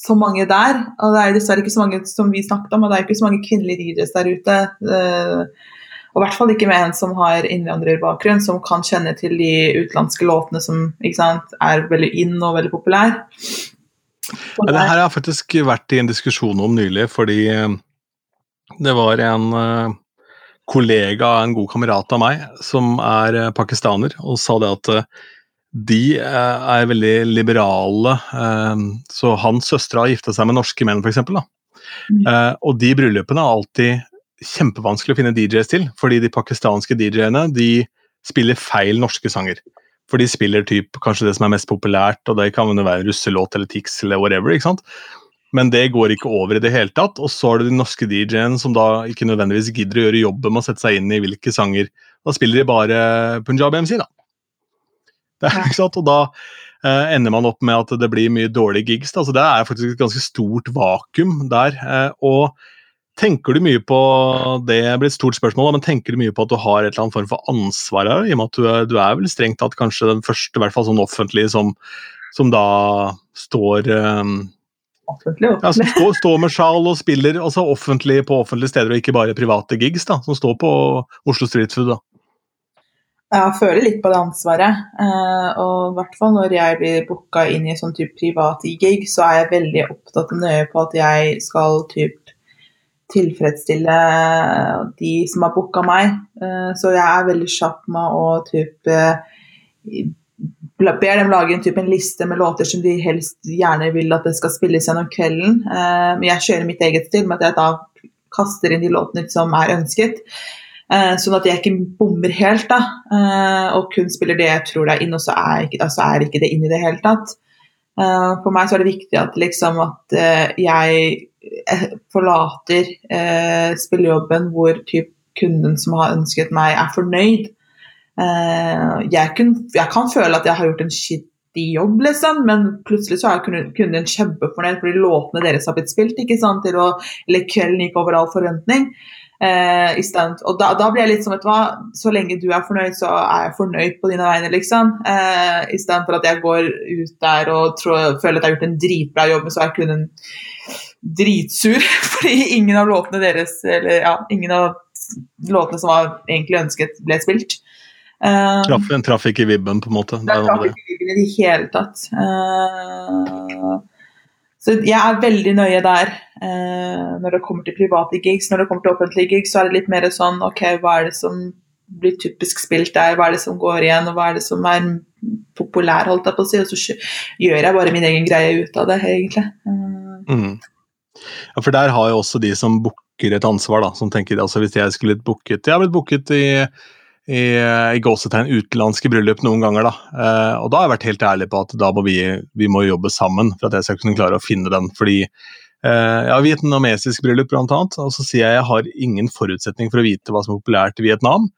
så mange der. Og det er dessverre ikke så mange som vi snakket om, og det er ikke så mange kvinnelige ridere der ute. Uh, og i hvert fall ikke med en som har innvandrerbakgrunn, som kan kjenne til de utenlandske låtene som sant, er veldig inn og veldig populære. det her har faktisk vært i en diskusjon om nylig, fordi eh, det var en uh, kollega, en god kamerat av meg, som er pakistaner, og sa det at de eh, er veldig liberale. Eh, så hans søstre har gifta seg med norske menn, f.eks. Mm. Eh, og de bryllupene er alltid kjempevanskelig å finne DJs til, fordi de pakistanske DJ-ene de spiller feil norske sanger. For de spiller typ, kanskje det som er mest populært, og det kan være være russelåt eller Tix eller whatever. ikke sant? Men det går ikke over i det hele tatt. Og så er det de norske DJ-ene som da ikke nødvendigvis gidder å gjøre jobben med å sette seg inn i hvilke sanger. Da spiller de bare Punjab MC, da. Det, er, ikke sant? Og da eh, ender man opp med at det blir mye dårlige gigs. Da. Så det er faktisk et ganske stort vakuum der. Eh, og Tenker du mye på det blir et stort spørsmål, men tenker du mye på at du har et eller annet form for ansvar her? I og med at du, er, du er vel strengt tatt kanskje den første, i hvert fall sånn offentlig, som, som da står um, offentlig. Ja, som står, står med sjal og spiller altså offentlig på offentlige steder, og ikke bare private gigs, da, som står på Oslo Street Food. da. Jeg føler litt på det ansvaret. eh, og i hvert fall når jeg blir booka inn i sånn type privat gig, så er jeg veldig opptatt og nøye på at jeg skal typ tilfredsstille de som har booka meg. Eh, så jeg er veldig kjapp med å typ eh, ber dem lage en, type, en liste med låter som de helst gjerne vil at det skal spilles gjennom kvelden. Eh, men jeg kjører mitt eget stil med at jeg da kaster inn de låtene som er ønsket. Eh, sånn at jeg ikke bommer helt, da. Eh, og kun spiller det jeg tror det er inn, og så er ikke, altså er ikke det inn i det hele tatt. For meg så er det viktig at, liksom, at jeg forlater spillejobben hvor typ, kunden som har ønsket meg, er fornøyd. Eh, jeg, kun, jeg kan føle at jeg har gjort en skittig jobb, liksom, men plutselig så er kunden kjempefornøyd fordi låtene deres har blitt spilt, ikke sant, til å, eller kvelden gikk over all forventning. Eh, og da, da blir jeg litt som, vet hva, så lenge du er fornøyd, så er jeg fornøyd på dine vegne, liksom. Eh, I stedet for at jeg går ut der og tror, føler at jeg har gjort en dritbra jobb, men så er kunden dritsur fordi ingen av låtene deres, eller ja, ingen av låtene som var egentlig ønsket, ble spilt. Eh, Traff, en traff ikke vibben, på en måte. Det noe traff ikke vibben i det hele tatt. Uh, så jeg er veldig nøye der eh, når det kommer til private gigs. Når det kommer til offentlige gigs, så er det litt mer sånn OK, hva er det som blir typisk spilt der, hva er det som går igjen, og hva er det som er populær, holdt jeg på å si, og så gjør jeg bare min egen greie ut av det, egentlig. Eh, Mm. Ja, for der har jo også de som booker et ansvar, da, som tenker altså hvis jeg skulle blitt booket Jeg har blitt booket i, i, i gåsetegn utenlandske bryllup noen ganger, da. Eh, og da har jeg vært helt ærlig på at da må vi, vi må jobbe sammen for at jeg skal kunne klare å finne den. Fordi eh, jeg har vietnamesisk bryllup, blant annet, og så sier jeg jeg har ingen forutsetning for å vite hva som er populært i Vietnam.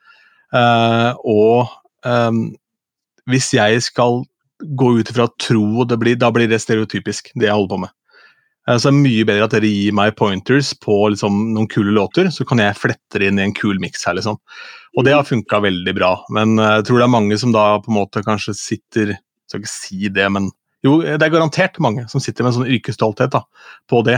Eh, og ehm, hvis jeg skal gå ut ifra tro, det blir, da blir det stereotypisk, det jeg holder på med. Eh, Så det er mye bedre at dere gir meg pointers på liksom, noen kule låter, så kan jeg flette det inn i en kul miks her, liksom. Og det har funka veldig bra. Men eh, jeg tror det er mange som da på en måte kanskje sitter Jeg skal ikke si det, men jo, det er garantert mange som sitter med en sånn yrkesstolthet da, på det.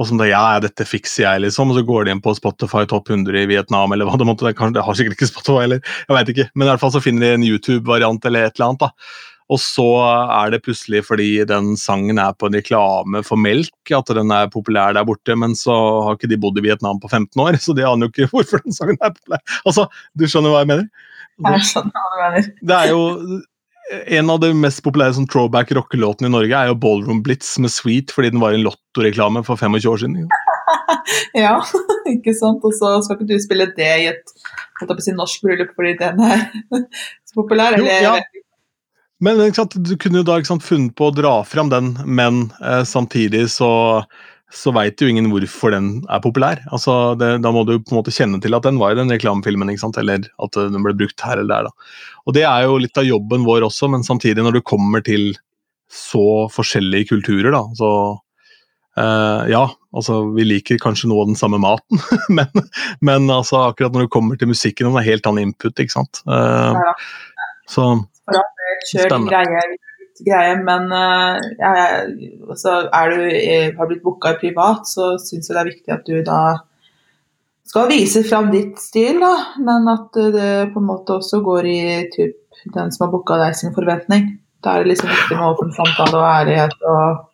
Og som da, ja, dette fikser jeg, liksom. Og så går de inn på Spotify topp 100 i Vietnam, eller hva det måtte være. Det har sikkert ikke Spotify, eller jeg veit ikke. Men i hvert fall så finner de en YouTube-variant eller et eller annet. da. Og så er det plutselig fordi den sangen er på en reklame for melk, at den er populær der borte, men så har ikke de bodd i Vietnam på 15 år, så de aner jo ikke hvorfor den sangen er populær. Altså, Du skjønner hva jeg mener? jeg skjønner hva du mener. Det er jo En av de mest populære sånn throwback rockelåtene i Norge er jo Ballroom Blitz med Sweet, fordi den var i en lottoreklame for 25 år siden. Ja, ikke sant. Og så skal ikke du spille det i et si, norsk bryllup fordi den er så populær? Jo, Eller, ja. Men ikke sant, du kunne jo da sant, funnet på å dra fram den, men eh, samtidig så, så veit jo ingen hvorfor den er populær. Altså, det, Da må du på en måte kjenne til at den var i den reklamefilmen, eller at eh, den ble brukt her eller der. da. Og Det er jo litt av jobben vår også, men samtidig, når du kommer til så forskjellige kulturer, da, så eh, Ja, altså vi liker kanskje noe av den samme maten, men, men altså, akkurat når du kommer til musikken, den er helt annen input, ikke sant. Eh, Ja. så kjør din Spennende. greie, greie, men eh, altså, er du, eh, har blitt booka privat, så syns jeg det er viktig at du da skal vise fram ditt stil, da, men at det på en måte også går i typ, den som har booka deg sin forventning. Da er det liksom viktig med åpen samtale og ærlighet og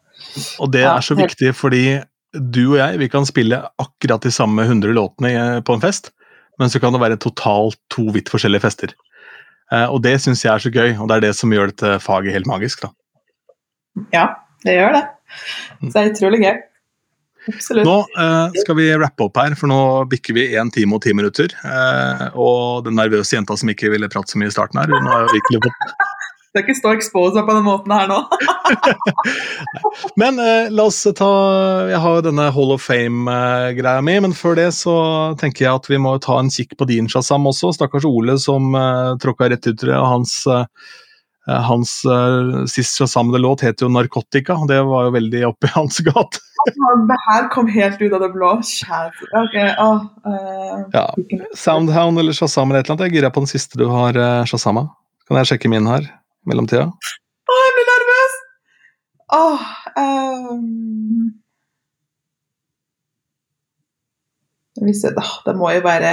Og det Ja, er så helt- viktig fordi du og jeg vi kan spille akkurat de samme 100 låtene på en fest, men så kan det være totalt to vidt forskjellige fester. Eh, og det syns jeg er så gøy, og det er det som gjør dette faget helt magisk. da. Ja, det gjør det. Så det er utrolig gøy. Absolutt. Nå eh, skal vi rappe opp her, for nå bikker vi én time og ti minutter. Eh, og den nervøse jenta som ikke ville prate så mye i starten her, hun har virkelig fått skal ikke stå exposa på den måten her nå. Men eh, la oss ta Jeg har jo denne Hall of Fame-greia mi, men før det så tenker jeg at vi må ta en kikk på din Shazam også. Stakkars Ole som eh, tråkka rett ut det. og Hans, eh, hans eh, sist Shazamede låt het jo 'Narkotika'. og Det var jo veldig oppi hans gate. Det her kom helt ut av det blå. Okay, oh, eh, Ja. Soundhound eller Shazam eller et eller annet. Jeg er gira på den siste du har uh, Shazama. Kan jeg sjekke min her mellomtida? Å, jeg blir nervøs! Åh vi se, da. Det må jo være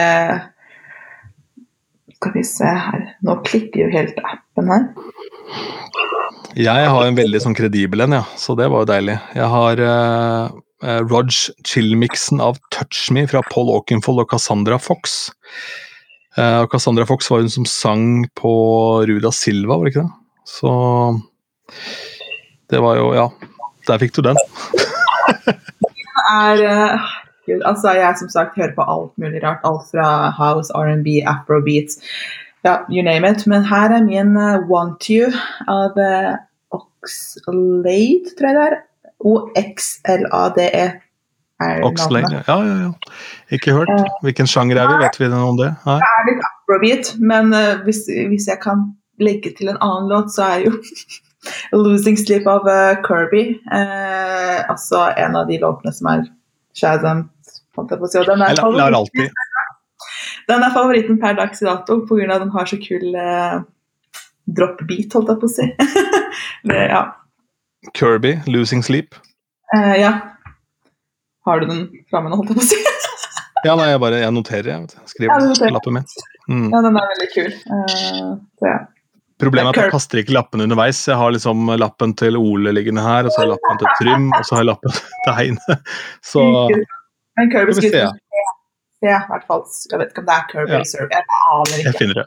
Skal vi se her Nå klikker jo helt appen her. Jeg har en veldig sånn kredibel en, ja, så det var jo deilig. Jeg har uh, Rog Chill-miksen av Touch Me fra Paul Aukenfold og Cassandra Fox. Uh, Cassandra Fox var hun som sang på Ruda Silva, var det ikke det? Så det var jo Ja, der fikk du den. er uh, altså Jeg som sagt hører på alt mulig rart. Alt fra house, R&B, afrobeats, ja, you name it. Men her er min uh, Want You av uh, Oxlade, tror jeg det er. O-X-L-A-D-E. er Oxlade, ja, ja, ja. Ikke hørt. Hvilken sjanger er vi? Vet vi noe om det? Nei. Det er litt afrobeat, men uh, hvis, hvis jeg kan legge til en annen låt, så er jo 'Losing Sleep' av uh, Kirby. Eh, altså en av de låtene som er Shazam. Den er, alltid den er favoritten per dags dato pga. at den har så kul eh, drop-beat, holdt jeg på å si. det, ja. Kirby, 'Losing Sleep'. Eh, ja. Har du den framme nå, holdt jeg på å si? Ja, nei, jeg bare jeg noterer, jeg. vet. Ja, Skriver på lappen min. Mm. ja, den er veldig kul. Uh, så ja. Problemet er at jeg kaster ikke lappene underveis. Jeg har liksom lappen til Ole liggende her, og så har jeg lappen til Trym, og så har jeg lappen til Heine. Så Men Kirby Skal se, ja, i hvert fall. Jeg vet ikke om det er Kirby Ja. eller Jeg aner jeg finner det.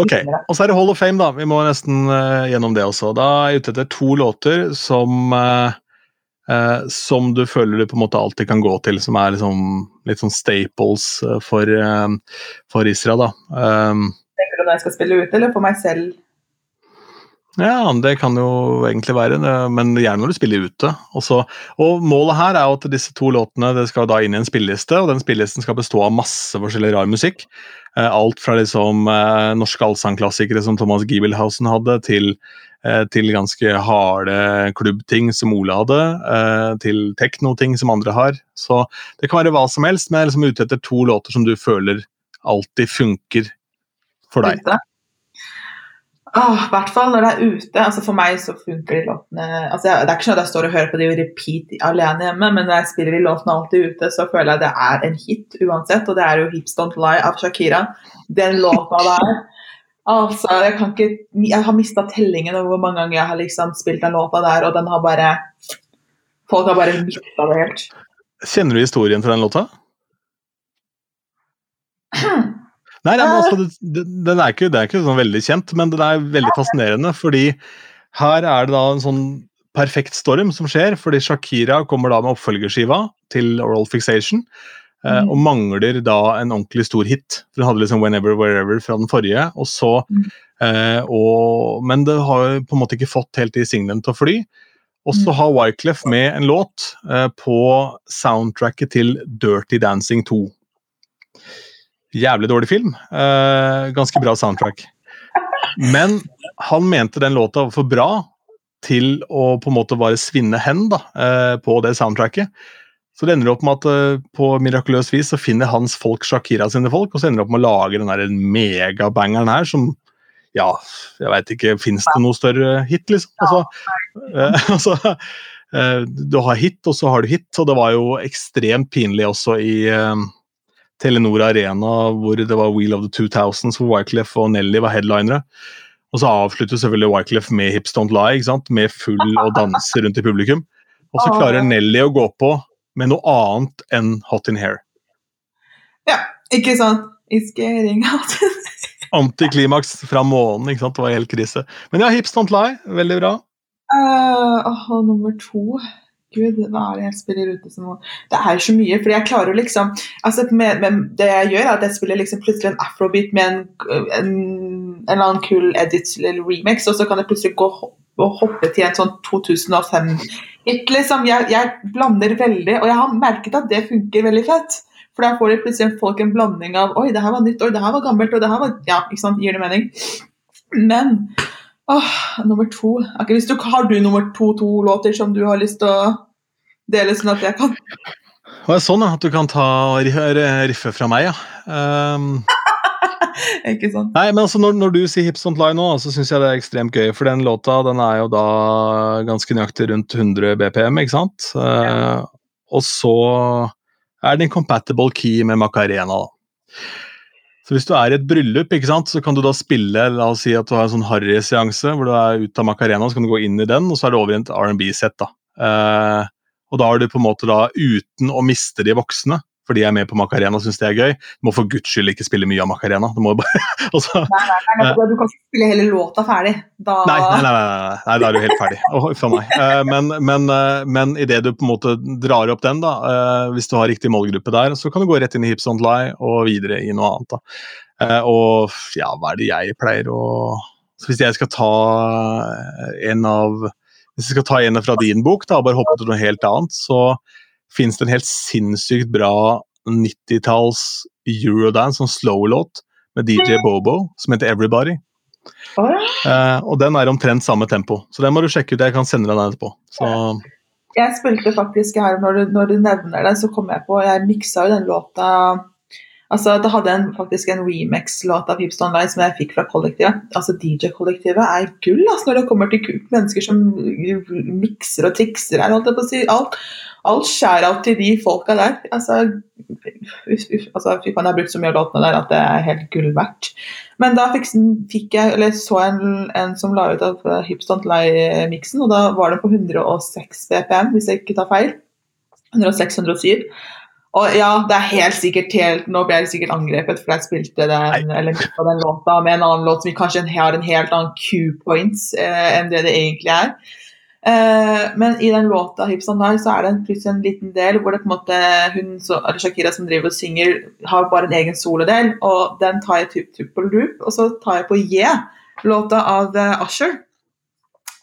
Ok, Og så er det Hall of Fame, da. Vi må nesten uh, gjennom det også. Da er jeg ute etter to låter som uh, uh, som du føler du på en måte alltid kan gå til, som er liksom litt sånn staples for, for Isra, da. Um, Tenker du når jeg skal spille ute, eller for meg selv? Ja, det kan jo egentlig være, men gjerne når du spiller ute. Også. Og Målet her er jo at disse to låtene det skal da inn i en spilleliste, og den spillelisten skal bestå av masse forskjellig rar musikk. Eh, alt fra liksom eh, norske allsangklassikere som Thomas Giebelhausen hadde, til, eh, til ganske harde klubbting som Ole hadde, til teknoting som andre har. Så det kan være hva som helst, men jeg er liksom ute etter to låter som du føler alltid funker for deg. Åh, I hvert fall når det er ute. altså For meg så funker de låtene altså jeg, Det er ikke sånn at jeg står og hører på de og repeat alene hjemme, men når jeg spiller de låtene alltid ute, så føler jeg det er en hit uansett. Og det er jo 'Hips Don't Lie' av Shakira. Den låta der Altså, jeg kan ikke Jeg har mista tellingen over hvor mange ganger jeg har liksom spilt den låta der, og den har bare Folk har bare mista det helt. Kjenner du historien til den låta? Nei, nei men altså, det, det- den er ikke, det er ikke sånn veldig kjent, men den er veldig fascinerende. Fordi her er det da en sånn perfekt storm som skjer, fordi Shakira kommer da med oppfølgerskiva til Oral Fixation. eh, Mhm. Og mangler da en ordentlig stor hit. For Hun hadde liksom Whenever Wherever fra den forrige. og så, mm. eh, og, Men det har på en måte ikke fått helt de singlene til å fly. Og så Mhm. har Wyclef med en låt eh, på soundtracket til Dirty Dancing 2. Jævlig dårlig film. Uh, ganske bra soundtrack. Men han mente den låta var for bra til å på en måte bare svinne hen da, uh, på det soundtracket. Så det ender opp med at uh, på mirakuløst vis så finner hans folk Shakira sine folk, og så ender det opp med å lage den der megabangeren her som Ja, jeg veit ikke, fins det noe større hit, liksom? Altså, altså Du har hit, og så har du hit, og det var jo ekstremt pinlig også i Telenor Arena, hvor det var Wheel of the 2000s, hvor Wyclef og Nelly var headlinere. Og så avslutter selvfølgelig Wyclef med Hips Don't Lie, ikke sant? med full og danse rundt i publikum. Og så klarer Nelly å gå på med noe annet enn Hot in Hair. Ja, ikke sant? It's getting hot. Antiklimaks fra månen, ikke sant? det var helt krise. Men ja, Hips Don't Lie, veldig bra. Uh, oh, nummer to Gud, hva er det jeg spiller ute som Det er så mye, fordi jeg klarer jo liksom altså med, med Det jeg gjør, er at jeg spiller liksom plutselig en afrobeat med en, en, en eller annen kul edit eller remix, og så kan jeg plutselig gå og hoppe til en sånn 2005-hit, liksom. Jeg, jeg blander veldig, og jeg har merket at det funker veldig fett. For da får de plutselig folk en blanding av Oi, det her var nytt, oi, det her var gammelt, og det her var Ja, ikke sant, gir det mening? Men åh, nummer to Ok, hvis du, Har du nummer to-to-låter som du har lyst til å dele, sånn at jeg kan Og det er sånn ja, at du kan ta riffet riffe fra meg, ja. Um, Ikke sant? Nei, men altså når, når du sier Hips Don't Lie nå, så syns jeg det er ekstremt gøy. For den låta den er jo da ganske nøyaktig rundt 100 BPM, ikke sant? Eh, og så er den compatible key med Macarena, da. Så hvis du er i et bryllup, ikke sant, så kan du da spille La oss si at du har en sånn Harry-seanse hvor du er ute av Macarena, så kan du gå inn i den, og så er det over i et R&B-sett. da. Eh, og da er du på en måte da uten å miste de voksne, for de er med på Macarena og syns det er gøy. Du må for guds skyld ikke spille mye av Macarena. Du bare, altså, Nei, nei, nei, nei, du kan ikke spille hele låta ferdig. Da... Nei, nei, nei, da er du helt ferdig. Oh. Eh, men men, eh, men idet du på en måte drar opp den, da, eh, hvis du har riktig målgruppe der, så kan du gå rett inn i Hips on Lie og videre i noe annet. da. Eh, og ja, hva er det jeg pleier å så Hvis jeg skal ta en av hvis jeg skal ta en fra din bok, da, og bare hoppe til noe helt annet, så fins det en helt sinnssykt bra 90-talls eurodance, sånn slow-låt, med DJ Bobo, som heter Everybody. Oh. Eh, og den er omtrent samme tempo, så den må du sjekke ut. Jeg kan sende deg den etterpå. Så, Jeg spilte faktisk her, når du, når du nevner det, så kom jeg på Jeg miksa jo den låta Altså, Det hadde en, faktisk en remix-låt av Hips Don't som jeg fikk fra kollektivet. Altså, DJ-kollektivet er gull altså, når det kommer til mennesker som mikser og trikser her. holdt på å si. Alt, alt shout-out til de folka der. Altså, uff, uff, altså fy faen, jeg har brukt så mye av låtene der at det er helt gull verdt. Men da fikk, fikk jeg, eller så jeg en, en som la ut av Hips Don't Lie-miksen, og da var det på 106 BPM, hvis jeg ikke tar feil. 106-107. Og ja, det er helt sikkert helt, Nå ble jeg sikkert angrepet fordi jeg spilte den, eller den låta med en annen låt som kanskje har en helt annen cue points eh, enn det det egentlig er. Eh, men i den låta Hips on Lie så er det plutselig en liten del hvor det på en måte hun, så, Shakira som driver og synger, har bare en egen solodel, og den tar jeg typ, typ på loop, og så tar jeg på Yeah, låta av uh, Usher.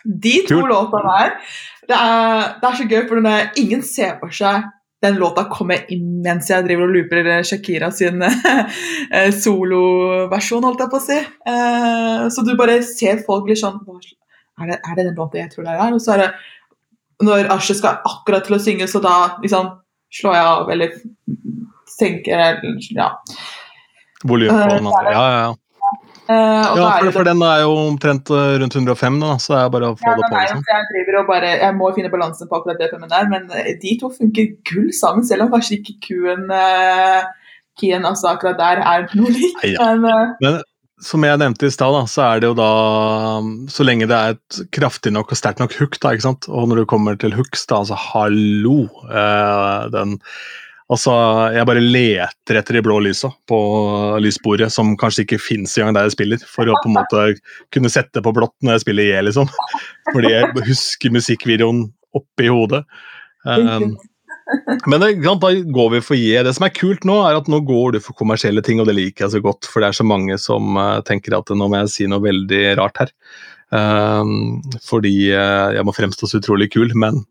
De to cool. låtene der det er, det er så gøy, for når ingen ser for seg den låta kommer inn mens jeg driver og looper eh, Shakira sin eh, soloversjon, holdt jeg på å si. Eh, så du bare ser folk litt sånn er det, er det den låta jeg tror det er? Og så er det når Asher skal akkurat til å synge, så da liksom slår jeg av eller senker eller ja. volum på den andre. Ja, ja, ja. Og ja for, for den er jo omtrent eh, rundt 105, da, så det er bare å få Ja, det på. liksom. altså, jeg driver og bare, jeg må finne balansen på akkurat det femmen der, men eh, de to funker gull sammen, selv om kanskje ikke Q-en uh, Kien altså akkurat der er noe lik. Ja. Men uh, Men som jeg nevnte i stad, så er det jo da Så lenge det er et kraftig nok og sterkt nok hook, da, ikke sant. Og når du kommer til hooks, da, altså hallo Den Altså, jeg bare leter etter de blå lysa på lysbordet, som kanskje ikke fins engang der jeg spiller, for å på en måte kunne sette på blått når jeg spiller J, liksom. Fordi jeg husker musikkvideoen oppi hodet. Um, men det, da går vi for J. Det som er kult nå, er at nå går du for kommersielle ting, og det liker jeg så godt, for det er så mange som uh, tenker at nå må jeg si noe veldig rart her. Um, fordi uh, jeg må fremstå så utrolig kul, men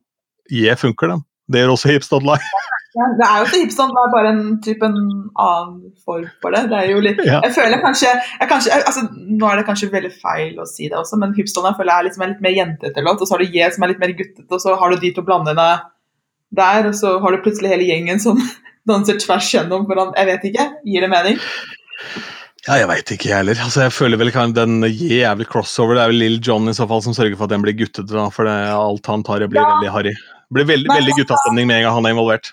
J funker, den. Det gjør også Hipstad Live. Ja, det er jo ikke hipstone, det er bare en, typ en annen form for det. Det er jo litt, Ja. jeg føler kanskje, jeg kanskje jeg, altså, Nå er det kanskje veldig feil å si det også, men hipstone jeg føler jeg er liksom en litt mer jentete låt, og så har du J som er litt mer guttete, og så har du de to blandene der, og så har du plutselig hele gjengen som danser tvers gjennom hvordan, Jeg vet ikke. Gir det mening? Ja, jeg veit ikke, jeg heller. Altså, jeg føler vel kan, Den J er vel crossover. Det er vel Lill John i så fall som sørger for at den blir guttete. da, For det, alt han tar, blir Ja. veldig harry. Blir veldig, veldig guttastemning med en gang han er involvert.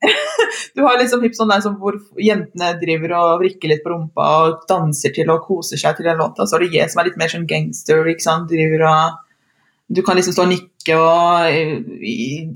Du har liksom sånn der som hvor jentene driver og vrikker litt på rumpa og danser til og koser seg til den låta. Så har du J som er litt mer sånn gangster. ikke sant? Driver og Du kan liksom stå og nikke og eh,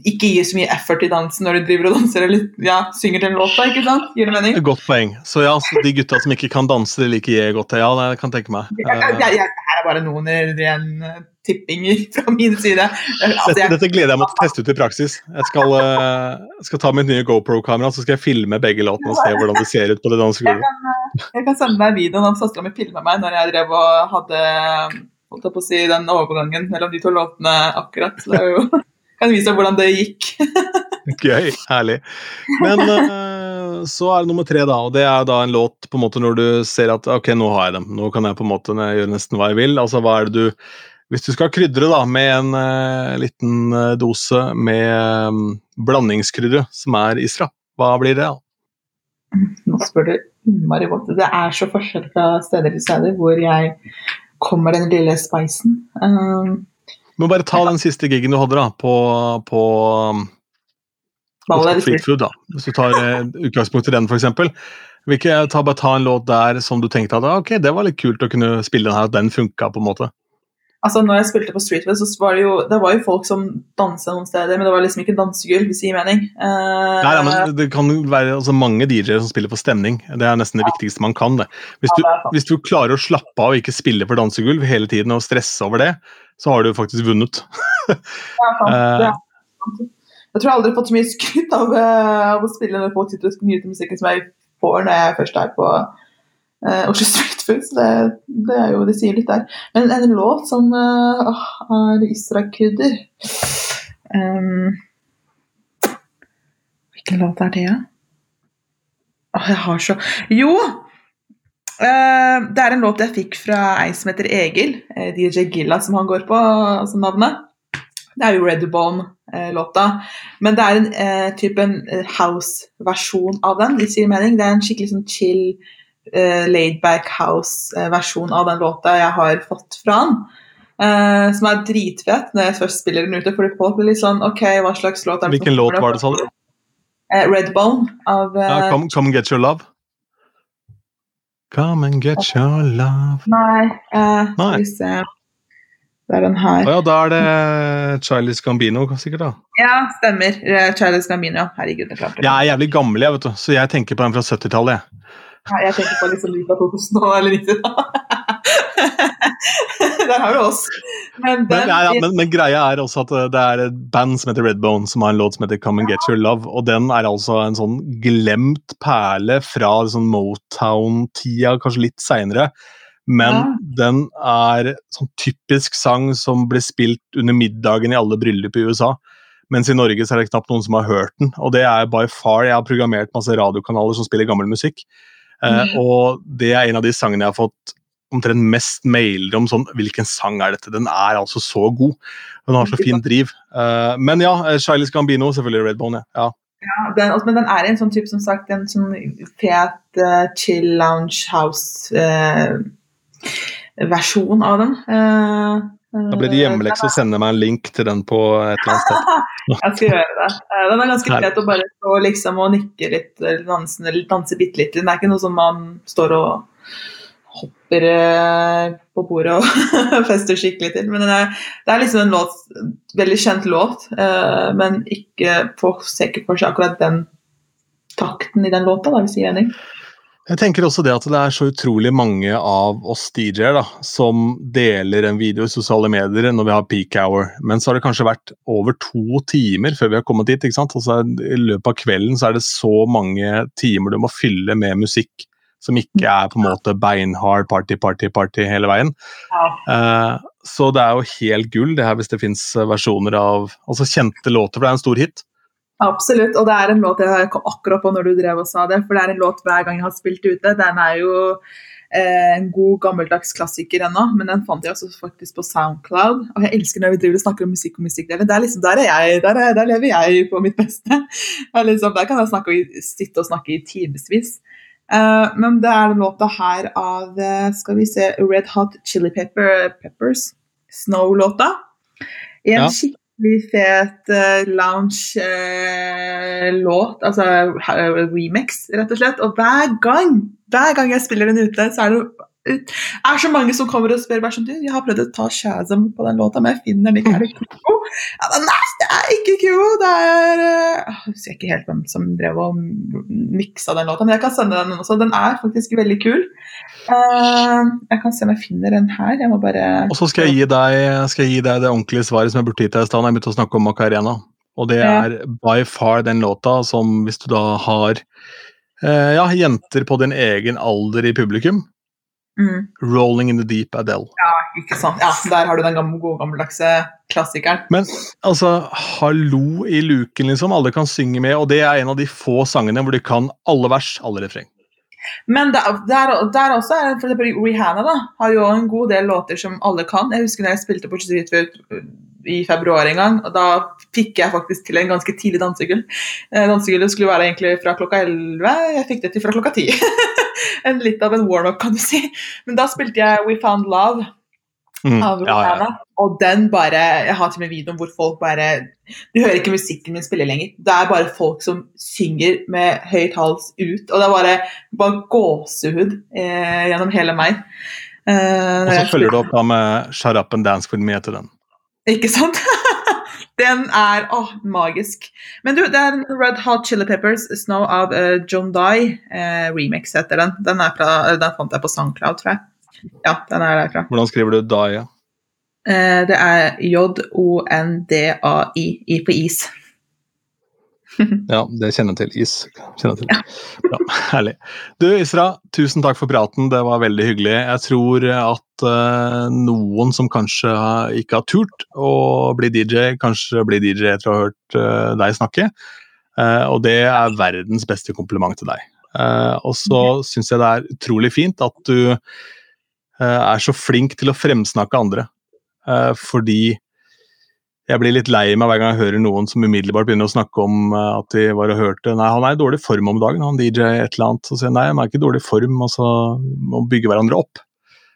ikke gi så mye effort i dansen når du driver og danser eller ja, synger til en låta. ikke sant? Gir det mening? Godt poeng. Så ja, så de gutta som ikke kan danse, de liker jeg godt. Ja, det kan jeg tenke meg. Jeg, jeg, jeg, jeg, her er bare noen ren eh, tippinger fra min side. Altså, Dette, jeg, dette gleder jeg meg til å teste ut i praksis. Jeg skal, eh, skal ta mitt nye GoPro-kamera så skal jeg filme begge låtene og se hvordan det ser ut på det jeg, dansegulvet. kan, eh, jeg kan sende deg videoen av søstera mi filma meg når jeg drev og hadde holdt jeg på å si, den overgangen mellom de to låtene akkurat. Så det er jo, kan vise deg hvordan det gikk. Gøy. Herlig. Men eh, så er det nummer tre, da. Og det er da en låt på en måte når du ser at ok, nå har jeg dem. Nå kan jeg på en måte gjøre nesten hva jeg vil. Altså, hva er det du Hvis du skal krydre da med en uh, liten eh, dose med um, blandingskrydder som er Isra, hva blir det? da? Nå spør du innmari godt. Det er så forskjell fra steder til steder hvor jeg kommer den lille spicen. Um, Må bare ta den siste gigen du hadde da, på, på um, Ballet Oslo Street Food. da. Hvis du tar eh, utgangspunkt i den, f.eks. Ta, bare ta en låt der som du tenkte at ah, ok, det var litt kult å kunne spille den her, at den funka på en måte. Altså, når jeg spilte på Streetfood, så var det jo, det var jo folk som dansa noen steder, men det var liksom ikke dansegulv, hvis det gir mening. Uh, Nei, nei, men Det kan være altså, mange DJ-er som spiller på stemning. Det er nesten det viktigste man kan. det. Hvis du, Ja, det hvis du klarer å slappe av og ikke spille for dansegulv hele tiden og stresse over det, så har du faktisk vunnet. sant, eh. Jeg tror jeg aldri har fått så mye skryt av, eh, av å spille når folk sitter og nyter musikken som jeg får når jeg først er på eh, Oslo Street Food. Så det, det, er jo, det sier litt der. Men en låt som uh, åh, er Isra-krydder um, Hvilken låt er det, da? Åh, jeg har så Jo! Uh, det er en låt jeg fikk fra ei som heter Egil, eh, DJ Gilla, som han går på, altså navnet. Det er jo Redbone-låta. Men det er en eh, type eh, house-versjon av den. hvis det gir mening. Det er en skikkelig sånn chill, eh, laid-back house-versjon av den låta jeg har fått fra han. Eh, som er dritfett når jeg først spiller den ute. Fordi folk blir litt sånn OK, hva slags låt er det? Hvilken låt var det, sa du? Eh, Redbone av eh, Ja, come, come get your love. Come and get your love. Nei, eh, Nei. vi se Det er den her. Å ja, da er det Charlies Gambino, sikkert. da. Ja, stemmer. Eh, Charles Gambino. Herregud, det klarte Jeg er jævlig gammel, jeg, vet du, så jeg tenker på den fra 70-tallet. Jeg. Jeg tenker på liksom av 2000 nå, eller 90 Der har du oss. Men Men, ja, ja, men, men greia er også at eh, det er et band som heter Redbone, som har en låt som heter Come and Get Your Love. Og den er altså en sånn glemt perle fra sånn Motown-tida, kanskje litt seinere. Men Ja. den er sånn typisk sang som ble spilt under middagen i alle bryllup i USA. Mens i Norge så er det knapt noen som har hørt den. Og det er by far Jeg har programmert masse radiokanaler som spiller gammel musikk. Eh, Mhm. og det er en av de sangene jeg har fått omtrent mest mailer om sånn Hvilken sang er dette? Den er altså så god. Den har så fin driv. Eh, men ja, Shilis Gambino, selvfølgelig Redbone. Ja. Ja, den, altså, men den er en sånn type, som sagt, en sånn fet uh, chill lounge house-versjon av den. Eh, Da blir det hjemmelekse å sende meg en link til den på et eller annet sted. Jeg skal gjøre det. Eh, Den er ganske fet å bare stå liksom og nikke litt, eller danse, danse bitte litt. Den er ikke noe som man står og hopper eh, på bordet og fester skikkelig til. Men er, det er liksom en låt, veldig kjent låt, eh, men ikke folk ser ikke for seg akkurat den takten i den låta, da, hvis jeg er mening. Jeg tenker også det at det er så utrolig mange av oss DJ-er da, som deler en video i sosiale medier når vi har peak hour, men så har det kanskje vært over to timer før vi har kommet dit. ikke sant? Altså, I løpet av kvelden så er det så mange timer du må fylle med musikk som ikke er på en måte beinhard party, party, party hele veien. Eh, så det er jo helt gull det her hvis det fins versjoner av altså kjente låter, for det er en stor hit. Absolutt, og det er en låt jeg kom akkurat på når du drev og sa det, for det er en låt hver gang jeg har spilt ute. Den er jo eh, en god gammeldags klassiker ennå, men den fant jeg også faktisk på Soundcloud. Og jeg elsker når vi driver og snakker om musikk og musikkdeler. Det er liksom, der, er jeg, der, er, der lever jeg på mitt beste. Liksom, der kan jeg snakke, sitte og snakke i timevis. Uh, men det er den låta her av eh, skal vi se, Red Hot Chili Pepper, Peppers, Snow-låta. I en Ja. Skikkelig fet eh, lounge-låt, altså eh, remix, rett og slett. Og hver gang, hver gang jeg spiller den ute, så er det ut- er så mange som kommer og spør bare sånn, du, jeg har prøvd å ta Shazam på den låta, men jeg finner den ikke. Er det? Ja, nei, er ikke Kygo, det er eh, Jeg husker ikke helt hvem som drev og miksa den låta, men jeg kan sende den også. Den er faktisk veldig kul. Eh, jeg kan se om jeg finner den her. Jeg må bare Og så skal jeg gi deg, jeg gi deg det ordentlige svaret som jeg burde gitt deg i stad da jeg begynte å snakke om Macarena. Og det er by far den låta som hvis du da har eh, ja, jenter på din egen alder i publikum, mm. 'Rolling in the Deep' Adele. Ikke sant? Ja, der har du den gamle, gode gammeldagse klassikeren. Men altså, hallo i luken, liksom. Alle kan synge med, og det er en av de få sangene hvor de kan alle vers, alle refreng. Men der, der, der også er for eksempel Rihanna da, har jo en god del låter som alle kan. Jeg husker da jeg spilte på Street Food i februar en gang, og da fikk jeg faktisk til en ganske tidlig dansegull. Eh, Dansegullet skulle være egentlig fra klokka 11, jeg fikk det til fra klokka 10. en litt av en warm-up, kan du si. Men da spilte jeg We Found Love Mm. av Ja, ja, og den bare Jeg har til og med videoen hvor folk bare Du hører ikke musikken min spille lenger. Det er bare folk som synger med høyt hals ut, og det er bare, bare gåsehud eh, gjennom hele meg. Eh, Og så følger du opp da med Shut Up and Dance With Me etter den. ikke sant? Den er åh, magisk. Men du, det er Red Hot Chili Peppers Snow av uh, John Dye. Eh, remix heter den. Den, fra, den fant jeg på SoundCloud, tror jeg. Ja, den er derfra. Hvordan skriver du Daya? Eh, det er J-O-N-D-A-I, I på is. Ja, det kjenner jeg til. Is. Kjenner til. Bra, herlig. Du, Isra, tusen takk for praten. Det var veldig hyggelig. Jeg tror at uh, noen som kanskje ikke har turt å bli DJ, kanskje blir DJ etter å ha hørt uh, deg snakke. Uh, og det er verdens beste kompliment til deg. Og så syns jeg det er utrolig fint at du er så flink til å fremsnakke andre. Eh, fordi jeg blir litt lei meg hver gang jeg hører noen som umiddelbart begynner å snakke om eh, at de var og hørte Nei, han er i dårlig form om dagen, han DJ et eller annet. Så sier jeg nei, han er ikke i dårlig form, altså så må bygge hverandre opp.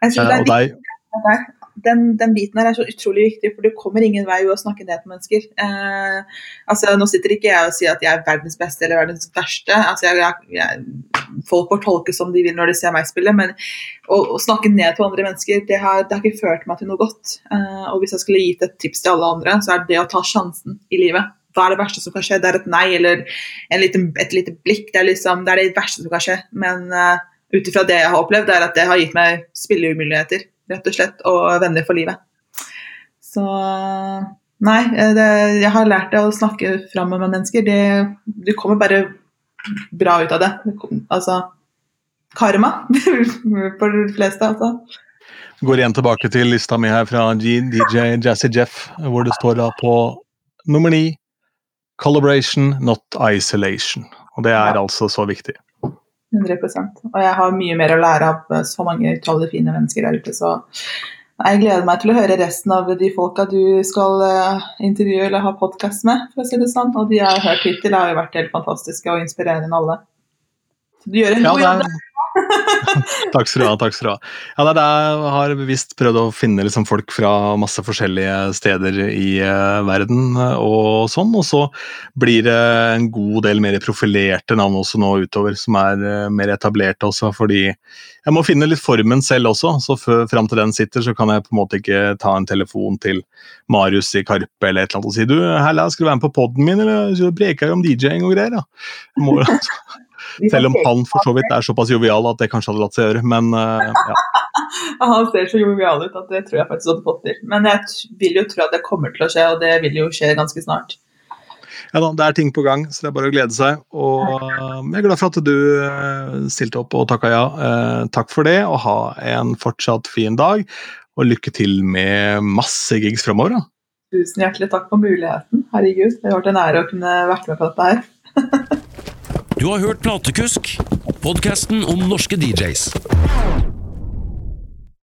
Jeg synes Eh, det er viktig. Den, den biten her er så utrolig viktig, for du kommer ingen vei ved å snakke ned på mennesker. Eh, altså, nå sitter ikke jeg og sier at jeg er verdens beste eller verdens verste. Altså, jeg, jeg, folk får tolke som de vil når de ser meg spille, men å, å snakke ned på andre mennesker, det har, det har ikke ført meg til noe godt. Eh, og hvis jeg skulle gitt et tips til alle andre, så er det det å ta sjansen i livet. Hva er det verste som kan skje? Det er et nei eller en liten, et lite blikk. Det er, liksom, det er det verste som kan skje. Men uh, ut ifra det jeg har opplevd, er at det har gitt meg spillemuligheter, rett og slett, og venner for livet. Så Nei, eh, det, jeg har lært det å snakke fram med mennesker. Det, du kommer bare bra ut av det. det altså Karma for de fleste, altså. går igjen tilbake til lista mi her fra DJ Jazzy Jeff, hvor det står da på nummer ni Collaboration, not isolation. Og det er Ja. altså så viktig. 100% Og jeg har mye mer å lære av eh, så mange utrolig fine mennesker der ute, så jeg gleder meg til å høre resten av de folka du skal eh, intervjue eller ha podkast med, for å si det sånn. Og de jeg har hørt hittil, har jo vært helt fantastiske og inspirerende alle. Så du gjør en god jobb. takk skal du ha. takk skal du ha. Ja, det er det jeg har bevisst prøvd å finne liksom folk fra masse forskjellige steder i uh, verden eh, og sånn, og så blir det en god del mer profilerte navn også nå utover, som er uh, mer etablerte også, fordi jeg må finne litt formen selv også, så fram til den sitter, så kan jeg på en måte ikke ta en telefon til Marius i Karpe eller et eller annet og si du, Hella, skal du være med på poden min, eller så preker jeg om DJ-ing og greier, da. Må, altså. selv om han for så vidt er såpass jovial at det kanskje hadde latt seg gjøre, men eh, ja. Han ser så jovial ut at det tror jeg faktisk hadde fått til. Men jeg vil jo tro at det kommer til å skje, og det vil jo skje ganske snart. ja da, det er ting på gang, så det er bare å glede seg. Og eh, jeg er glad for at du eh, stilte opp og takka ja. Takk for det, og ha en fortsatt fin dag. Og lykke til med masse gigs framover. Tusen hjertelig takk for muligheten. Herregud, det har vært en ære å kunne vært med på dette her. Du har hørt Platekusk, podkasten om norske DJs.